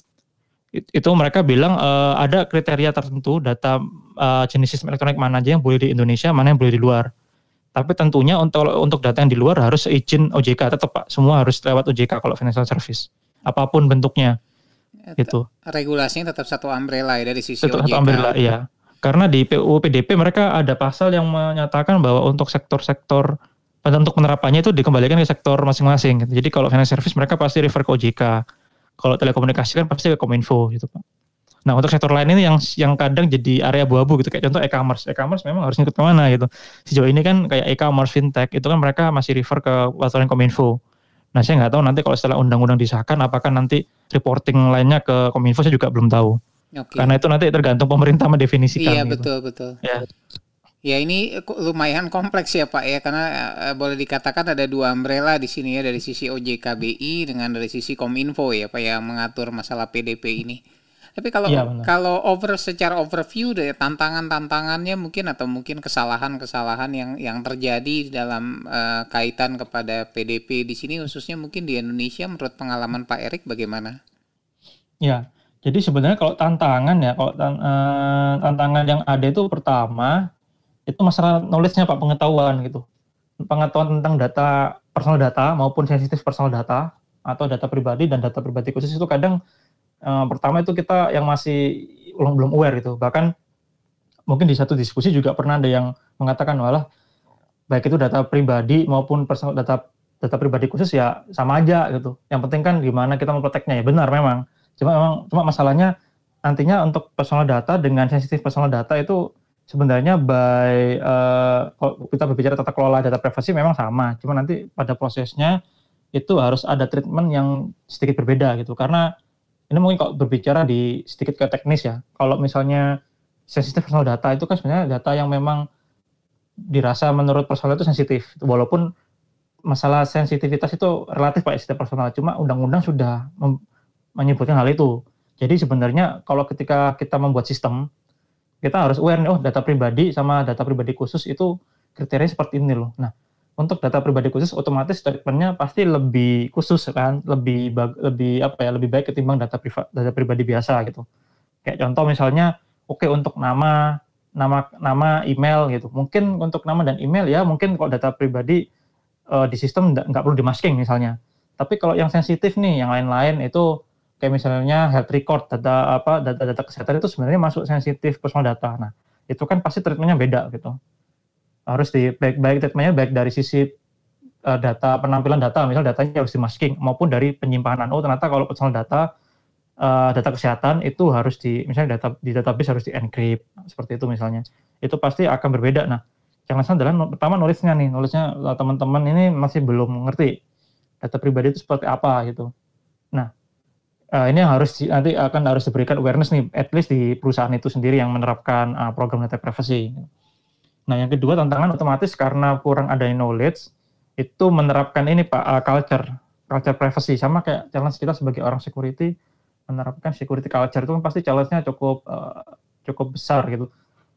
itu mereka bilang uh, ada kriteria tertentu data uh, jenis sistem elektronik mana aja yang boleh di Indonesia, mana yang boleh di luar. Tapi tentunya untuk untuk data yang di luar harus izin OJK tetap Pak, semua harus lewat OJK kalau financial service. Apa pun bentuknya. Itu. Regulasinya tetap satu umbrella ya dari sisi tetap OJK. Satu umbrella, iya. Karena di PUU PDP mereka ada pasal yang menyatakan bahwa untuk sektor-sektor untuk penerapannya itu dikembalikan ke sektor masing-masing. Gitu. Jadi kalau financial service mereka pasti refer ke OJK. Kalau telekomunikasi kan pasti ke Kominfo gitu Pak. Nah untuk sektor lain ini yang yang kadang jadi area abu-abu gitu kayak contoh e-commerce. E-commerce memang harus ngikut ke mana gitu. Sejauh ini kan kayak e-commerce fintech itu kan mereka masih refer ke aturan Kominfo. Nah saya nggak tahu nanti kalau setelah undang-undang disahkan apakah nanti reporting lainnya ke Kominfo saya juga belum tahu. Okay. Karena itu nanti tergantung pemerintah mendefinisikan. Iya gitu. betul betul. Ya. Ya ini lumayan kompleks ya Pak ya karena uh, boleh dikatakan ada dua umbrella di sini ya dari sisi OJKBI dengan dari sisi Kominfo ya Pak yang mengatur masalah PDP ini. Tapi kalau ya, kalau over secara overview deh tantangan-tantangannya mungkin atau mungkin kesalahan-kesalahan yang yang terjadi dalam uh, kaitan kepada PDP di sini khususnya mungkin di Indonesia menurut pengalaman Pak Erik bagaimana? Ya, jadi sebenarnya kalau tantangan ya kalau uh, tantangan yang ada itu pertama itu masalah knowledge-nya Pak, pengetahuan gitu. Pengetahuan tentang data personal data maupun sensitif personal data atau data pribadi dan data pribadi khusus itu kadang uh, pertama itu kita yang masih belum belum aware gitu. Bahkan mungkin di satu diskusi juga pernah ada yang mengatakan walah baik itu data pribadi maupun personal data data pribadi khusus ya sama aja gitu. Yang penting kan gimana kita memproteknya ya benar memang. Cuma memang cuma masalahnya nantinya untuk personal data dengan sensitif personal data itu sebenarnya by uh, kalau kita berbicara tata kelola data privasi memang sama, cuma nanti pada prosesnya itu harus ada treatment yang sedikit berbeda gitu karena ini mungkin kalau berbicara di sedikit ke teknis ya. Kalau misalnya sensitif personal data itu kan sebenarnya data yang memang dirasa menurut personal itu sensitif walaupun masalah sensitivitas itu relatif Pak setiap personal cuma undang-undang sudah menyebutkan hal itu. Jadi sebenarnya kalau ketika kita membuat sistem kita harus aware oh data pribadi sama data pribadi khusus itu kriteria seperti ini loh. Nah, untuk data pribadi khusus otomatis treatmentnya pasti lebih khusus kan, lebih lebih apa ya, lebih baik ketimbang data privat data pribadi biasa gitu. Kayak contoh misalnya, oke okay, untuk nama nama nama email gitu. Mungkin untuk nama dan email ya mungkin kalau data pribadi uh, di sistem nggak perlu dimasking misalnya. Tapi kalau yang sensitif nih, yang lain-lain itu kayak misalnya health record data apa data-data kesehatan itu sebenarnya masuk sensitif personal data. Nah, itu kan pasti treatmentnya beda gitu. Harus di baik baik treatmentnya baik dari sisi uh, data penampilan data, misal datanya harus di masking maupun dari penyimpanan. Oh, ternyata kalau personal data uh, data kesehatan itu harus di misalnya data di database harus di encrypt seperti itu misalnya itu pasti akan berbeda nah yang adalah pertama knowledge-nya nih knowledge-nya teman-teman ini masih belum ngerti data pribadi itu seperti apa gitu nah uh, ini yang harus nanti akan harus diberikan awareness nih at least di perusahaan itu sendiri yang menerapkan uh, program data privacy nah yang kedua tantangan otomatis karena kurang ada knowledge itu menerapkan ini pak uh, culture culture privacy sama kayak challenge kita sebagai orang security menerapkan security culture itu kan pasti challenge-nya cukup uh, cukup besar gitu.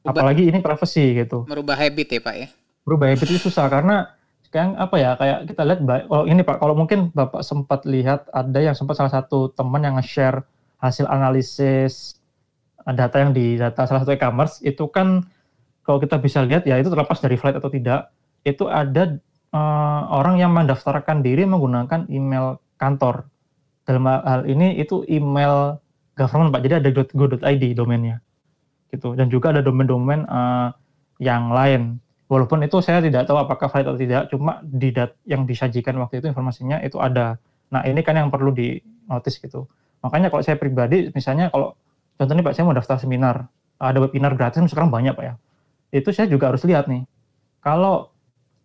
Apalagi ini privacy gitu. Merubah habit ya Pak ya? Merubah habit itu susah karena sekarang apa ya kayak kita lihat oh ini Pak kalau mungkin Bapak sempat lihat ada yang sempat salah satu teman yang nge-share hasil analisis data yang di data salah satu e-commerce itu kan kalau kita bisa lihat ya itu terlepas dari flight atau tidak itu ada uh, orang yang mendaftarkan diri menggunakan email kantor dalam hal ini itu email government Pak. Jadi ada go.id domainnya. Gitu. Dan juga ada domain-domain uh, yang lain. Walaupun itu saya tidak tahu apakah valid atau tidak, cuma di yang disajikan waktu itu informasinya itu ada. Nah, ini kan yang perlu di notice gitu. Makanya kalau saya pribadi misalnya kalau contohnya Pak saya mau daftar seminar, ada webinar gratis sekarang banyak Pak ya. Itu saya juga harus lihat nih. Kalau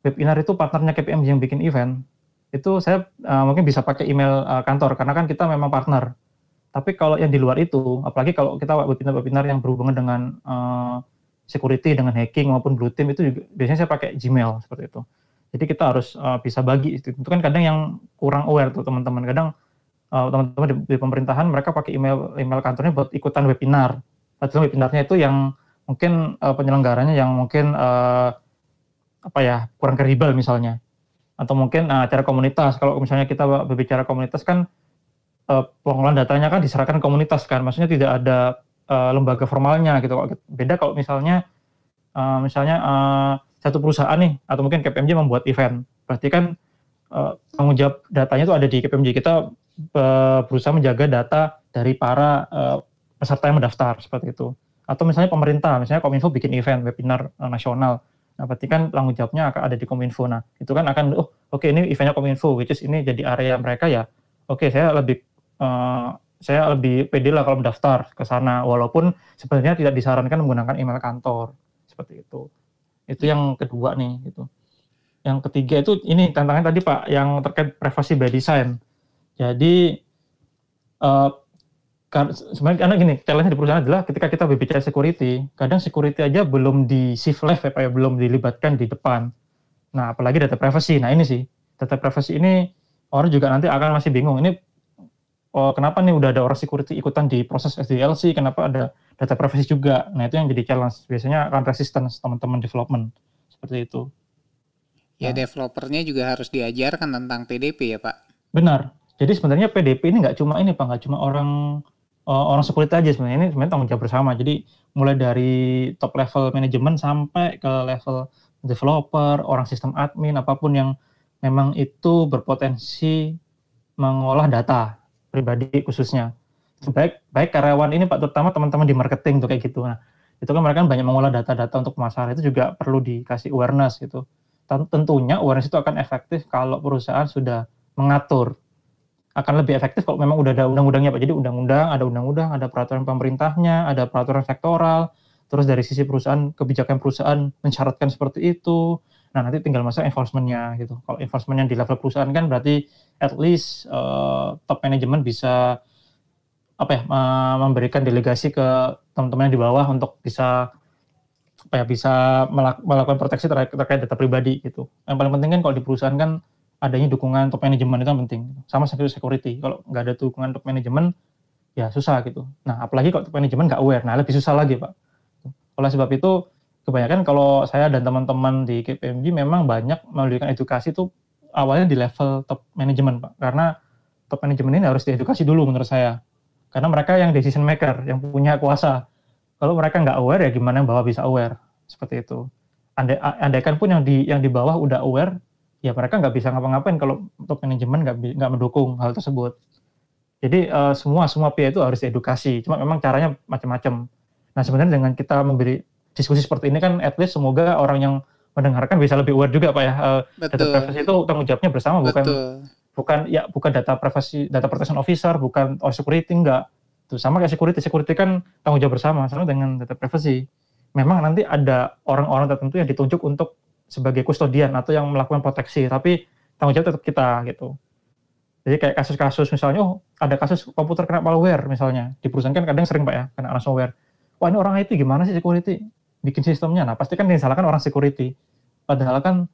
webinar itu partnernya KPMG yang bikin event, itu saya uh, mungkin bisa pakai email uh, kantor karena kan kita memang partner. Tapi kalau yang di luar itu, apalagi kalau kita webinar-webinar yang berhubungan dengan uh, security, dengan hacking maupun blue team itu juga biasanya saya pakai Gmail seperti itu. Jadi kita harus uh, bisa bagi itu. Itu kan kadang yang kurang aware tuh teman-teman. Kadang uh, teman-teman di, di pemerintahan mereka pakai email email kantornya buat ikutan webinar. Padahal webinarnya itu yang mungkin uh, penyelenggaranya yang mungkin uh, apa ya kurang kredibel misalnya atau mungkin uh, acara komunitas. Kalau misalnya kita berbicara komunitas kan uh, pengelolaan datanya kan diserahkan komunitas kan, maksudnya tidak ada uh, lembaga formalnya gitu. Beda kalau misalnya uh, misalnya uh, satu perusahaan nih atau mungkin KPMG membuat event, berarti kan uh, tanggung jawab datanya itu ada di KPMG. Kita uh, berusaha menjaga data dari para uh, peserta yang mendaftar seperti itu. Atau misalnya pemerintah, misalnya Kominfo bikin event webinar uh, nasional Nah, berarti kan tanggung jawabnya akan ada di Kominfo. Nah, itu kan akan, oh, oke okay, ini eventnya Kominfo, which is ini jadi area mereka ya. Oke, okay, saya lebih uh, saya lebih pede lah kalau mendaftar ke sana, walaupun sebenarnya tidak disarankan menggunakan email kantor seperti itu. Itu yang kedua nih, gitu. Yang ketiga itu ini tantangan tadi Pak, yang terkait privacy by design. Jadi uh, sebenarnya karena gini challenge di perusahaan adalah ketika kita berbicara security kadang security aja belum di shift left ya pak ya belum dilibatkan di depan nah apalagi data privacy nah ini sih data privacy ini orang juga nanti akan masih bingung ini oh, kenapa nih udah ada orang security ikutan di proses SDLC kenapa ada data privacy juga? Nah itu yang jadi challenge. Biasanya akan resistance teman-teman development. Seperti itu. Ya nah. developernya juga harus diajarkan tentang PDP ya pak. Benar. Jadi sebenarnya PDP ini nggak cuma ini pak. Nggak cuma orang uh, orang security aja. Sebenarnya ini sebenarnya tanggung jawab bersama. Jadi mulai dari top level manajemen sampai ke level developer, orang sistem admin, apa pun yang memang itu berpotensi mengolah data pribadi khususnya. Baik baik karyawan ini Pak terutama teman-teman di marketing tuh kayak gitu. Nah, itu kan mereka kan banyak mengolah data-data untuk pemasaran itu juga perlu dikasih awareness gitu. Tentunya awareness itu akan efektif kalau perusahaan sudah mengatur akan lebih efektif kalau memang udah ada undang-undangnya Pak. Jadi undang-undang, ada undang-undang, ada peraturan pemerintahnya, ada peraturan sektoral, terus dari sisi perusahaan, kebijakan perusahaan mensyaratkan seperti itu. Nah, nanti tinggal masa enforcement-nya gitu. Kalau enforcement yang di level perusahaan kan berarti at least uh, top management bisa apa ya memberikan delegasi ke teman-teman yang di bawah untuk bisa apa ya bisa melakukan proteksi terkait, terkait data pribadi gitu. Yang paling penting kan kalau di perusahaan kan adanya dukungan top manajemen itu penting. Sama seperti security. Kalau nggak ada dukungan top manajemen, ya susah gitu. Nah, apalagi kalau top manajemen nggak aware, nah lebih susah lagi, Pak. Oleh sebab itu, kebanyakan kalau saya dan teman-teman di KPMG memang banyak memberikan edukasi itu awalnya di level top manajemen, Pak. Karena top manajemen ini harus diedukasi dulu menurut saya. Karena mereka yang decision maker, yang punya kuasa. Kalau mereka nggak aware, ya gimana bawah bisa aware? Seperti itu. Andai, andaikan pun yang di yang di bawah udah aware, ya mereka nggak bisa ngapa-ngapain kalau top manajemen nggak nggak mendukung hal tersebut. Jadi uh, semua semua pihak itu harus edukasi. Cuma memang caranya macam-macam. Nah sebenarnya dengan kita memberi diskusi seperti ini kan, at least semoga orang yang mendengarkan bisa lebih aware juga pak ya. Uh, data privacy itu tanggung jawabnya bersama, bukan bukan ya bukan data privacy, data protection officer, bukan or security enggak. Tuh sama kayak security, security kan tanggung jawab bersama sama dengan data privacy. Memang nanti ada orang-orang tertentu yang ditunjuk untuk sebagai kustodian atau yang melakukan proteksi, tapi tanggung jawab tetap kita gitu. Jadi kayak kasus-kasus misalnya, oh ada kasus komputer kena malware misalnya di perusahaan kan kadang sering pak ya kena ransomware. Wah ini orang IT gimana sih security bikin sistemnya? Nah pasti kan disalahkan orang security. Padahal kan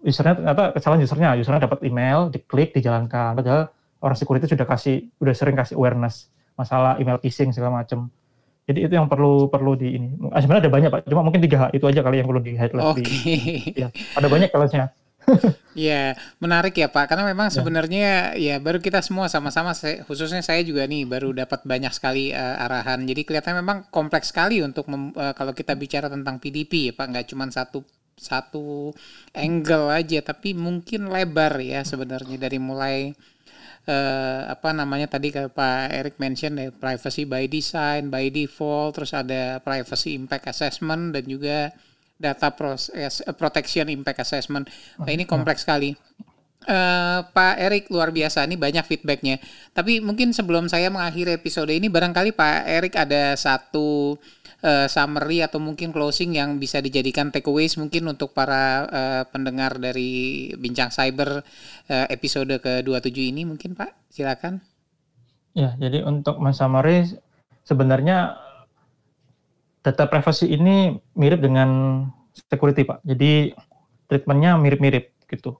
usernya ternyata kesalahan usernya, usernya dapat email, diklik, dijalankan. Padahal orang security sudah kasih, udah sering kasih awareness masalah email phishing segala macam. Jadi itu yang perlu perlu di ini. Ah, sebenarnya ada banyak pak, cuma mungkin tiga itu aja kali yang perlu di highlight. Okay. Ya, ada banyak kalanya. Iya, menarik ya Pak. Karena memang ya. sebenarnya ya baru kita semua sama-sama, khususnya saya juga nih baru dapat banyak sekali uh, arahan. Jadi kelihatan memang kompleks sekali untuk mem, uh, kalau kita bicara tentang PDP ya Pak. Nggak cuma satu satu angle aja, tapi mungkin lebar ya sebenarnya dari mulai uh, apa namanya tadi Pak Eric mention ya privacy by design, by default, terus ada privacy impact assessment dan juga data proses uh, protection impact assessment. Nah, ini kompleks sekali. Uh, Pak Erik luar biasa ini banyak feedbacknya. Tapi mungkin sebelum saya mengakhiri episode ini barangkali Pak Erik ada satu uh, summary atau mungkin closing yang bisa dijadikan takeaways mungkin untuk para uh, pendengar dari Bincang Cyber uh, episode ke-27 ini mungkin Pak silakan. Ya, jadi untuk summary sebenarnya data privacy ini mirip dengan security Pak. Jadi treatmentnya mirip-mirip gitu.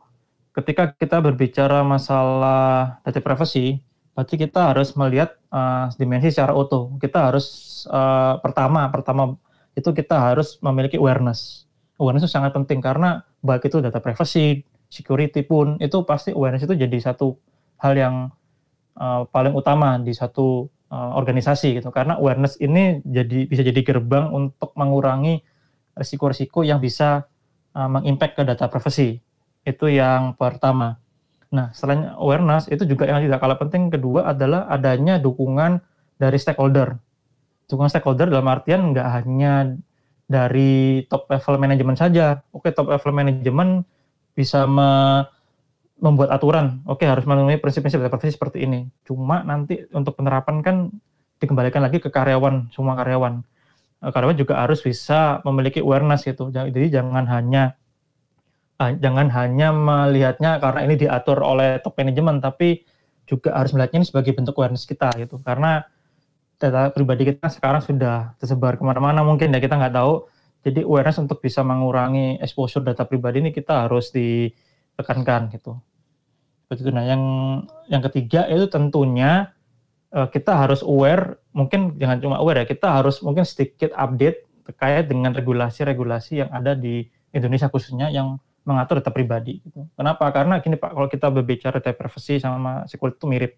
Ketika kita berbicara masalah data privacy, berarti kita harus melihat uh, dimensi secara utuh. Kita harus uh, pertama, pertama itu kita harus memiliki awareness. Awareness itu sangat penting karena baik itu data privacy, security pun itu pasti awareness itu jadi satu hal yang uh, paling utama di satu uh, organisasi gitu. Karena awareness ini jadi bisa jadi gerbang untuk mengurangi risiko-risiko yang bisa uh, mengimpact ke data privacy. Itu yang pertama. Nah selain awareness itu juga yang tidak kalah penting kedua adalah adanya dukungan dari stakeholder. Dukungan stakeholder dalam artian nggak hanya dari top level manajemen saja. Oke top level manajemen bisa me membuat aturan, oke harus memenuhi prinsip-prinsip privacy seperti ini. Cuma nanti untuk penerapan kan dikembalikan lagi ke karyawan, semua karyawan. Eh, karyawan juga harus bisa memiliki awareness gitu. Jadi jangan hanya uh, jangan hanya melihatnya karena ini diatur oleh top manajemen, tapi juga harus melihatnya ini sebagai bentuk awareness kita gitu. Karena data pribadi kita sekarang sudah tersebar ke mana-mana mungkin ya kita nggak tahu. Jadi awareness untuk bisa mengurangi exposure data pribadi ini kita harus ditekankan gitu. Begitu. Nah yang yang ketiga itu tentunya uh, kita harus aware, mungkin jangan cuma aware ya, kita harus mungkin sedikit update terkait dengan regulasi-regulasi yang ada di Indonesia khususnya yang mengatur data pribadi. Gitu. Kenapa? Karena gini Pak, kalau kita berbicara data privacy sama security itu mirip.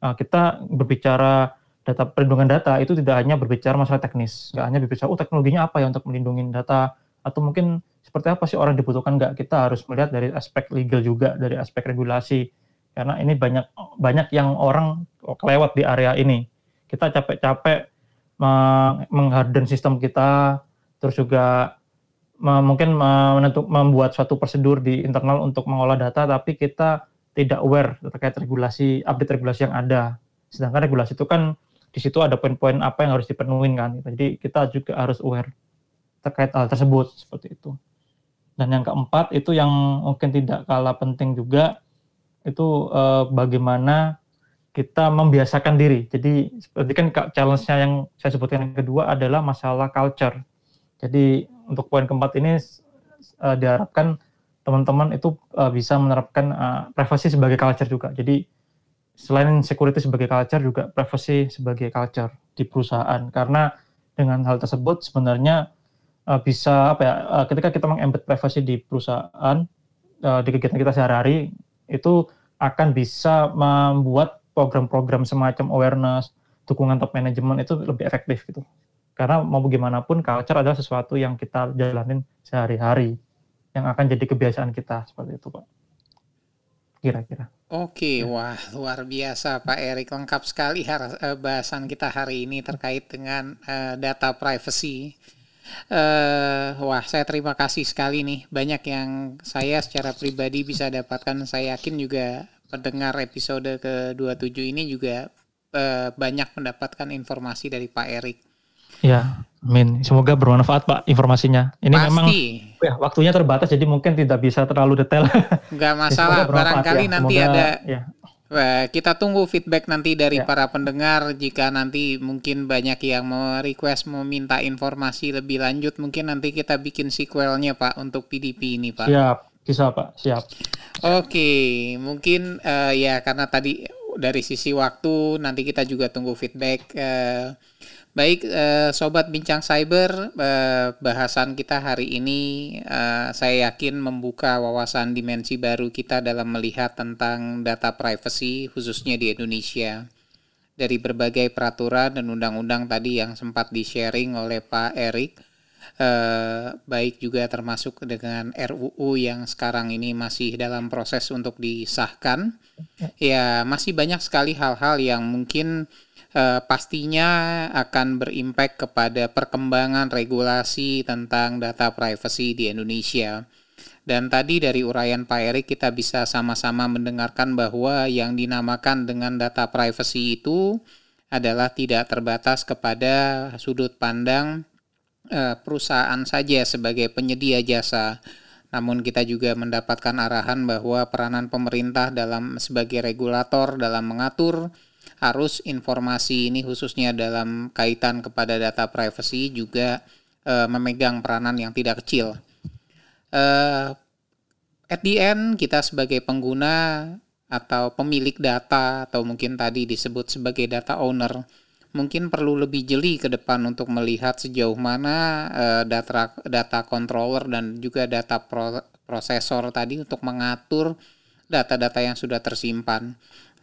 Uh, kita berbicara data perlindungan data itu tidak hanya berbicara masalah teknis, nggak hanya berbicara oh teknologinya apa ya untuk melindungi data atau mungkin seperti apa sih orang dibutuhkan nggak kita harus melihat dari aspek legal juga dari aspek regulasi karena ini banyak banyak yang orang kelewat di area ini. Kita capek-capek mengharden sistem kita, terus juga mungkin menentuk, membuat suatu prosedur di internal untuk mengolah data, tapi kita tidak aware terkait regulasi, update regulasi yang ada. Sedangkan regulasi itu kan di situ ada poin-poin apa yang harus dipenuhi kan. Jadi kita juga harus aware terkait hal tersebut seperti itu. Dan yang keempat itu yang mungkin tidak kalah penting juga itu uh, bagaimana kita membiasakan diri. Jadi seperti kan challenge-nya yang saya sebutkan yang kedua adalah masalah culture. Jadi untuk poin keempat ini uh, diharapkan teman-teman itu uh, bisa menerapkan uh, privacy sebagai culture juga. Jadi selain security sebagai culture juga privacy sebagai culture di perusahaan karena dengan hal tersebut sebenarnya uh, bisa apa ya uh, ketika kita mengembed privacy di perusahaan uh, di kegiatan kita sehari-hari itu akan bisa membuat program-program semacam awareness, dukungan top management itu lebih efektif gitu. Karena mau bagaimanapun culture adalah sesuatu yang kita jalanin sehari-hari, yang akan jadi kebiasaan kita seperti itu, Pak. Kira-kira. Oke, ya. wah luar biasa Pak Erik, lengkap sekali bahasan kita hari ini terkait dengan uh, data privacy Uh, wah, saya terima kasih sekali nih. Banyak yang saya secara pribadi bisa dapatkan. Saya yakin juga pendengar episode ke-27 ini juga uh, banyak mendapatkan informasi dari Pak Erik. Ya, amin. Semoga bermanfaat Pak informasinya. Ini Pasti. memang ya, waktunya terbatas jadi mungkin tidak bisa terlalu detail. Enggak masalah, ya, barangkali ya. nanti Semoga, ada ya. Kita tunggu feedback nanti dari ya. para pendengar jika nanti mungkin banyak yang mau request mau minta informasi lebih lanjut mungkin nanti kita bikin sequelnya Pak untuk PDP ini Pak. Siap, bisa Pak, siap. Oke, mungkin uh, ya karena tadi dari sisi waktu nanti kita juga tunggu feedback uh, Baik, eh, sobat bincang cyber, eh, bahasan kita hari ini eh, saya yakin membuka wawasan dimensi baru kita dalam melihat tentang data privacy khususnya di Indonesia. Dari berbagai peraturan dan undang-undang tadi yang sempat di-sharing oleh Pak Erik, eh, baik juga termasuk dengan RUU yang sekarang ini masih dalam proses untuk disahkan. Ya, masih banyak sekali hal-hal yang mungkin uh, pastinya akan berimpact kepada perkembangan regulasi tentang data privacy di Indonesia. Dan tadi dari uraian Pak Erik kita bisa sama-sama mendengarkan bahwa yang dinamakan dengan data privacy itu adalah tidak terbatas kepada sudut pandang uh, perusahaan saja sebagai penyedia jasa. Namun kita juga mendapatkan arahan bahwa peranan pemerintah dalam sebagai regulator dalam mengatur harus informasi ini khususnya dalam kaitan kepada data privacy juga uh, memegang peranan yang tidak kecil. Uh, at the end kita sebagai pengguna atau pemilik data atau mungkin tadi disebut sebagai data owner mungkin perlu lebih jeli ke depan untuk melihat sejauh mana uh, data data controller dan juga data pro, prosesor tadi untuk mengatur data-data yang sudah tersimpan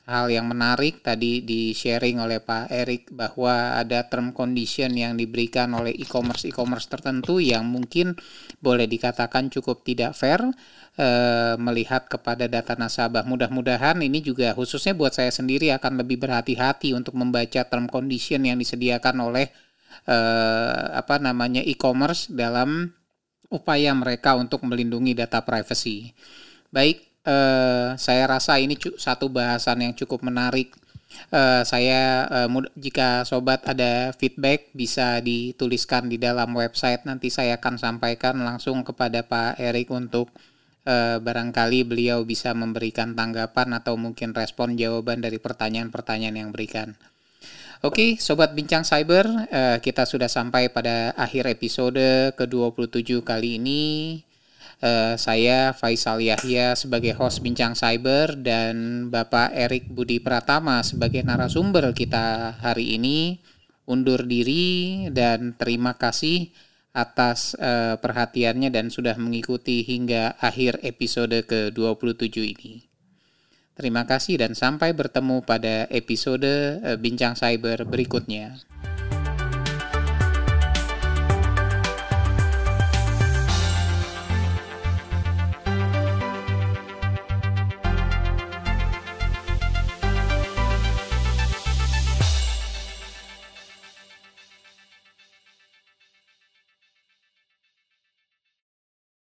hal yang menarik tadi di sharing oleh Pak Erik bahwa ada term condition yang diberikan oleh e-commerce e-commerce tertentu yang mungkin boleh dikatakan cukup tidak fair e, melihat kepada data nasabah. Mudah-mudahan ini juga khususnya buat saya sendiri akan lebih berhati-hati untuk membaca term condition yang disediakan oleh e, apa namanya e-commerce dalam upaya mereka untuk melindungi data privacy. Baik, uh, saya rasa ini satu bahasan yang cukup menarik. Uh, saya uh, jika sobat ada feedback bisa dituliskan di dalam website nanti saya akan sampaikan langsung kepada Pak Erik untuk uh, barangkali beliau bisa memberikan tanggapan atau mungkin respon jawaban dari pertanyaan-pertanyaan yang berikan. Oke, okay, sobat bincang cyber, uh, kita sudah sampai pada akhir episode ke-27 kali ini. Uh, saya Faisal Yahya sebagai host Bincang Cyber dan Bapak Erik Budi Pratama sebagai narasumber kita hari ini undur diri dan terima kasih atas uh, perhatiannya dan sudah mengikuti hingga akhir episode ke-27 ini. Terima kasih dan sampai bertemu pada episode uh, Bincang Cyber berikutnya.